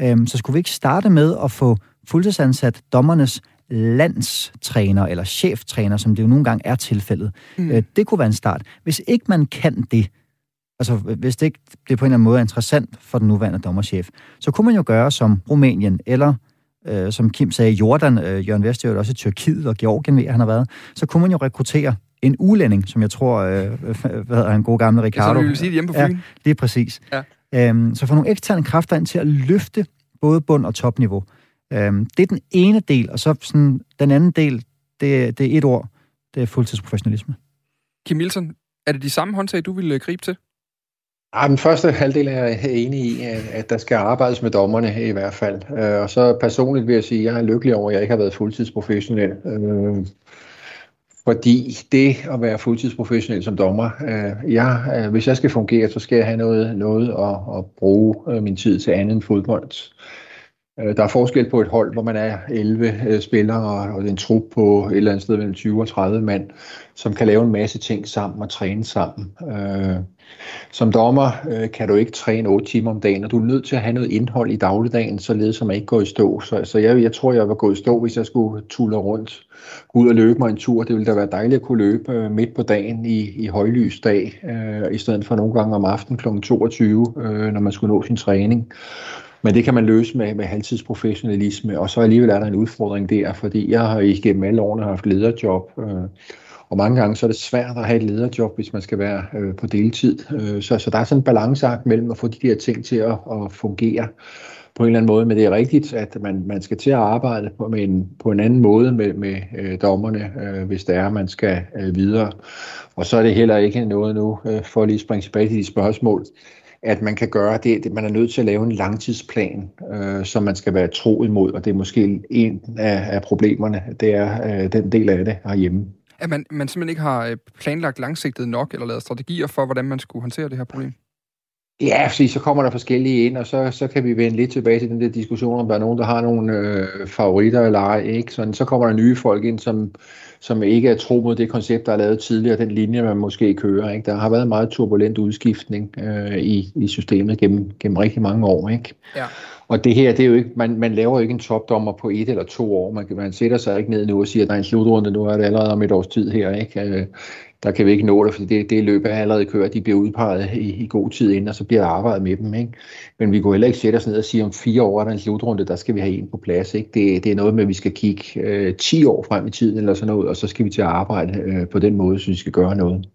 Øhm, så skulle vi ikke starte med at få fuldtidsansat dommernes landstræner eller cheftræner, som det jo nogle gange er tilfældet. Mm. Øh, det kunne være en start. Hvis ikke man kan det, altså hvis det ikke det på en eller anden måde er interessant for den nuværende dommerchef, så kunne man jo gøre som Rumænien, eller øh, som Kim sagde, Jordan, øh, Jørgen Vest, også i Tyrkiet og Georgien han har været, så kunne man jo rekruttere en ulænding, som jeg tror, øh, hvad hedder han, god gamle Ricardo. Så vi vil sige det hjemme på Fyn. Ja, det er præcis. Ja. Øhm, så få nogle eksterne kræfter ind til at løfte både bund- og topniveau. Øhm, det er den ene del, og så sådan, den anden del, det, det er et ord, det er fuldtidsprofessionalisme. Kim Wilson, er det de samme håndtag, du vil øh, gribe til? Ja, den første halvdel er jeg enig i, at der skal arbejdes med dommerne i hvert fald. Øh, og så personligt vil jeg sige, at jeg er lykkelig over, at jeg ikke har været fuldtidsprofessionel. Fordi det at være fuldtidsprofessionel som dommer, øh, jeg, øh, hvis jeg skal fungere, så skal jeg have noget, noget at, at bruge øh, min tid til andet end fodbold. Øh, der er forskel på et hold, hvor man er 11 øh, spillere og en trup på et eller andet sted mellem 20 og 30 mand, som kan lave en masse ting sammen og træne sammen. Øh, som dommer øh, kan du ikke træne 8 timer om dagen, og du er nødt til at have noget indhold i dagligdagen, således som man ikke går i stå. Så, så jeg, jeg tror, jeg var gået i stå, hvis jeg skulle tulle rundt, ud og løbe mig en tur. Det ville da være dejligt at kunne løbe øh, midt på dagen i, i højlys dag, øh, i stedet for nogle gange om aftenen kl. 22, når man skulle nå sin træning. Men det kan man løse med, med halvtidsprofessionalisme, og så alligevel er der en udfordring der, fordi jeg har igennem alle årene haft lederjob, øh, og mange gange så er det svært at have et lederjob, hvis man skal være øh, på deltid. Øh, så, så der er sådan en balanceakt mellem at få de der ting til at, at fungere på en eller anden måde, men det er rigtigt, at man, man skal til at arbejde på, med en, på en anden måde med, med øh, dommerne, øh, hvis det er, at man skal øh, videre. Og så er det heller ikke noget nu, øh, for at lige springe tilbage til de spørgsmål, at man kan gøre det, at man er nødt til at lave en langtidsplan, øh, som man skal være tro imod, og det er måske en af, af problemerne, det er øh, den del af det herhjemme. At man, man simpelthen ikke har øh, planlagt langsigtet nok, eller lavet strategier for, hvordan man skulle håndtere det her problem? Ja, fordi så kommer der forskellige ind, og så, så kan vi vende lidt tilbage til den der diskussion, om der er nogen, der har nogle øh, favoritter eller ej. Ikke? Sådan, så kommer der nye folk ind, som, som ikke er tro mod det koncept, der er lavet tidligere, den linje, man måske kører. Ikke? Der har været meget turbulent udskiftning øh, i, i systemet gennem, gennem rigtig mange år. Ikke? Ja. Og det her, det er jo ikke, man, man laver jo ikke en topdommer på et eller to år. Man, man sætter sig ikke ned nu og siger, at der er en slutrunde, nu er det allerede om et års tid her. Ikke? Øh, der kan vi ikke nå det, fordi det, det løb er allerede kørt. De bliver udpeget i, i god tid inden, og så bliver der arbejdet med dem. Ikke? Men vi kunne heller ikke sætte os ned og sige, om fire år er der en slutrunde, der skal vi have en på plads. Ikke? Det, det er noget med, at vi skal kigge øh, 10 år frem i tiden, eller sådan noget, og så skal vi til at arbejde øh, på den måde, så vi skal gøre noget.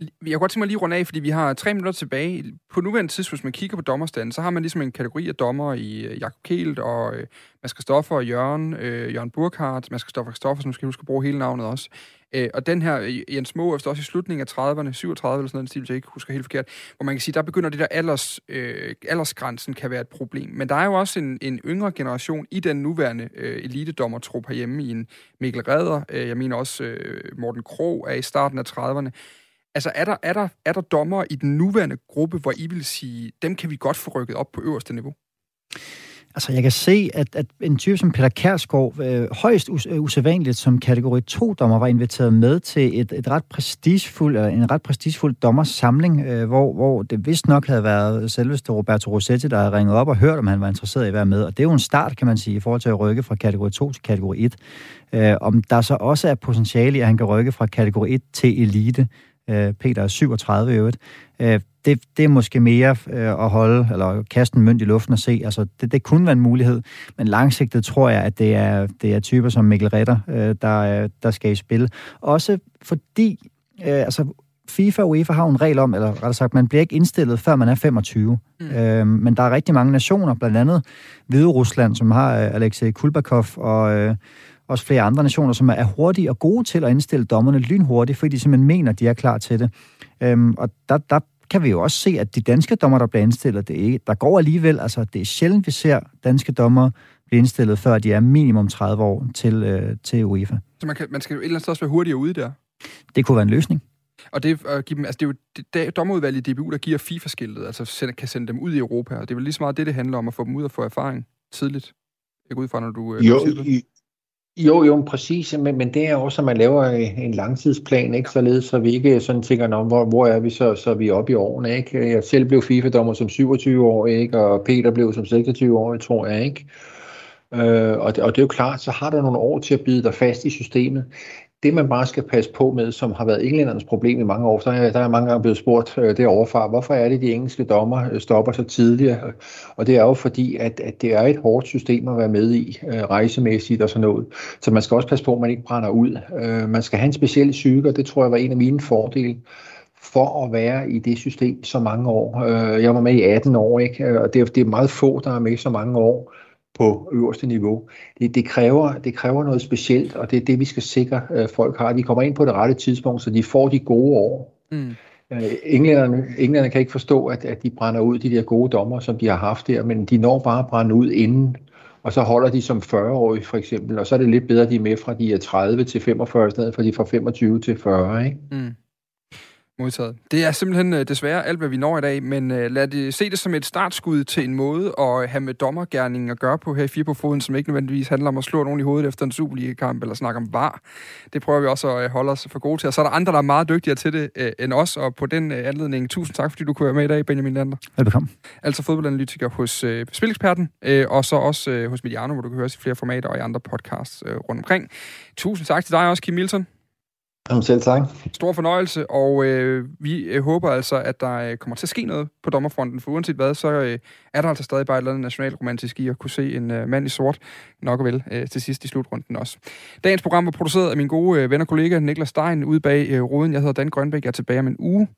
Jeg kunne godt tænke mig lige runde af, fordi vi har tre minutter tilbage. På nuværende tidspunkt, hvis man kigger på dommerstanden, så har man ligesom en kategori af dommer i øh, Jakob Kelt og øh, Mads Kristoffer og Jørgen, øh, Jørgen Burkhardt, Mads Kristoffer Kristoffer, som skal huske at bruge hele navnet også. Øh, og den her, øh, Jens Moe, er også i slutningen af 30'erne, 37 eller sådan noget, hvis jeg ikke husker helt forkert, hvor man kan sige, der begynder det der alders, øh, aldersgrænsen kan være et problem. Men der er jo også en, en yngre generation i den nuværende øh, elitedommertrup herhjemme, i en Mikkel Redder, øh, jeg mener også øh, Morten Krog er i starten af 30'erne. Altså, er der, er, der, er der dommer i den nuværende gruppe, hvor I vil sige, dem kan vi godt få rykket op på øverste niveau? Altså, jeg kan se, at, at en type som Peter Kærsgaard, øh, højst us- øh, usædvanligt som kategori 2-dommer, var inviteret med til et, et ret prestigefuld, eller øh, en ret prestigefuld dommersamling, øh, hvor, hvor det vist nok havde været selveste Roberto Rossetti, der havde ringet op og hørt, om han var interesseret i at være med. Og det er jo en start, kan man sige, i forhold til at rykke fra kategori 2 til kategori 1. Øh, om der så også er potentiale i, at han kan rykke fra kategori 1 til elite, Øh, Peter er 37 i øvrigt. Øh, det, det er måske mere øh, at holde, eller kaste en mønt i luften og se. Altså, det, det kunne være en mulighed, men langsigtet tror jeg, at det er, det er typer som Mikkel Ritter, der, der skal i spil. Også fordi, altså, FIFA og UEFA har en regel om, eller rettere sagt, man bliver ikke indstillet, før man er 25. Mm. Øh, men der er rigtig mange nationer, blandt andet Hvide Rusland, som har Alexei Kulbakov, og, øh, også flere andre nationer, som er hurtige og gode til at indstille dommerne lynhurtigt, fordi de simpelthen mener, at de er klar til det. Øhm, og der, der kan vi jo også se, at de danske dommer, der bliver indstillet, det er, der går alligevel, altså det er sjældent, vi ser danske dommer blive indstillet, før de er minimum 30 år til, øh, til UEFA. Så man, kan, man skal jo et eller andet sted også være hurtigere ude der? Det kunne være en løsning. Og det, uh, give dem, altså det er jo det, det dommerudvalget i DBU, der giver FIFA-skiltet, altså send, kan sende dem ud i Europa, og det er vel lige så meget det, det handler om, at få dem ud og få erfaring tidligt. Jeg går ud fra, når du... Øh, jo, jo, jo, præcis, men, men det er også, at man laver en langtidsplan, ikke? således så vi ikke sådan tænker, hvor, hvor er vi så, så er vi oppe i årene, ikke? Jeg selv blev FIFA-dommer som 27 år, ikke? Og Peter blev som 26 år, tror jeg, ikke? Øh, og, det, og det er jo klart, så har du nogle år til at bide dig fast i systemet det man bare skal passe på med, som har været englændernes problem i mange år, så er der er mange gange blevet spurgt øh, deroverfra, hvorfor er det, de engelske dommer øh, stopper så tidligt? Og det er jo fordi, at, at det er et hårdt system at være med i, øh, rejsemæssigt og sådan noget. Så man skal også passe på, at man ikke brænder ud. Øh, man skal have en speciel psyke, og det tror jeg var en af mine fordele for at være i det system så mange år. Øh, jeg var med i 18 år, ikke? og det er, det er meget få, der er med så mange år på øverste niveau. Det, det, kræver, det kræver noget specielt, og det er det, vi skal sikre, at øh, folk har. De kommer ind på det rette tidspunkt, så de får de gode år. Mm. Øh, englænderne, englænderne kan ikke forstå, at, at de brænder ud de der gode dommer, som de har haft der, men de når bare at brænde ud inden, og så holder de som 40-årige for eksempel, og så er det lidt bedre, at de er med fra de er 30 til 45, i stedet for de er fra 25 til 40. Ikke? Mm. Modtaget. Det er simpelthen øh, desværre alt, hvad vi når i dag, men uh, lad det se det som et startskud til en måde at have med dommergærningen at gøre på her i Fire på Foden, som ikke nødvendigvis handler om at slå nogen i hovedet efter en Superliga-kamp eller snakke om var. Det prøver vi også at holde os for gode til. Og så er der andre, der er meget dygtigere til det uh, end os, og på den uh, anledning, tusind tak, fordi du kunne være med i dag, Benjamin Lander. Velkommen. Altså fodboldanalytiker hos uh, Spileksperten, uh, og så også uh, hos Mediano, hvor du kan høre i flere formater og i andre podcasts uh, rundt omkring. Tusind tak til dig også, Kim Milton. Jamen selv tak. Stor fornøjelse, og øh, vi øh, håber altså, at der øh, kommer til at ske noget på dommerfronten, for uanset hvad, så øh, er der altså stadig bare et eller andet nationalromantisk i at kunne se en øh, mand i sort, nok og vel, øh, til sidst i slutrunden også. Dagens program var produceret af min gode øh, ven og kollega Niklas Stein ude bag øh, Roden. Jeg hedder Dan Grønbæk, jeg er tilbage om en uge.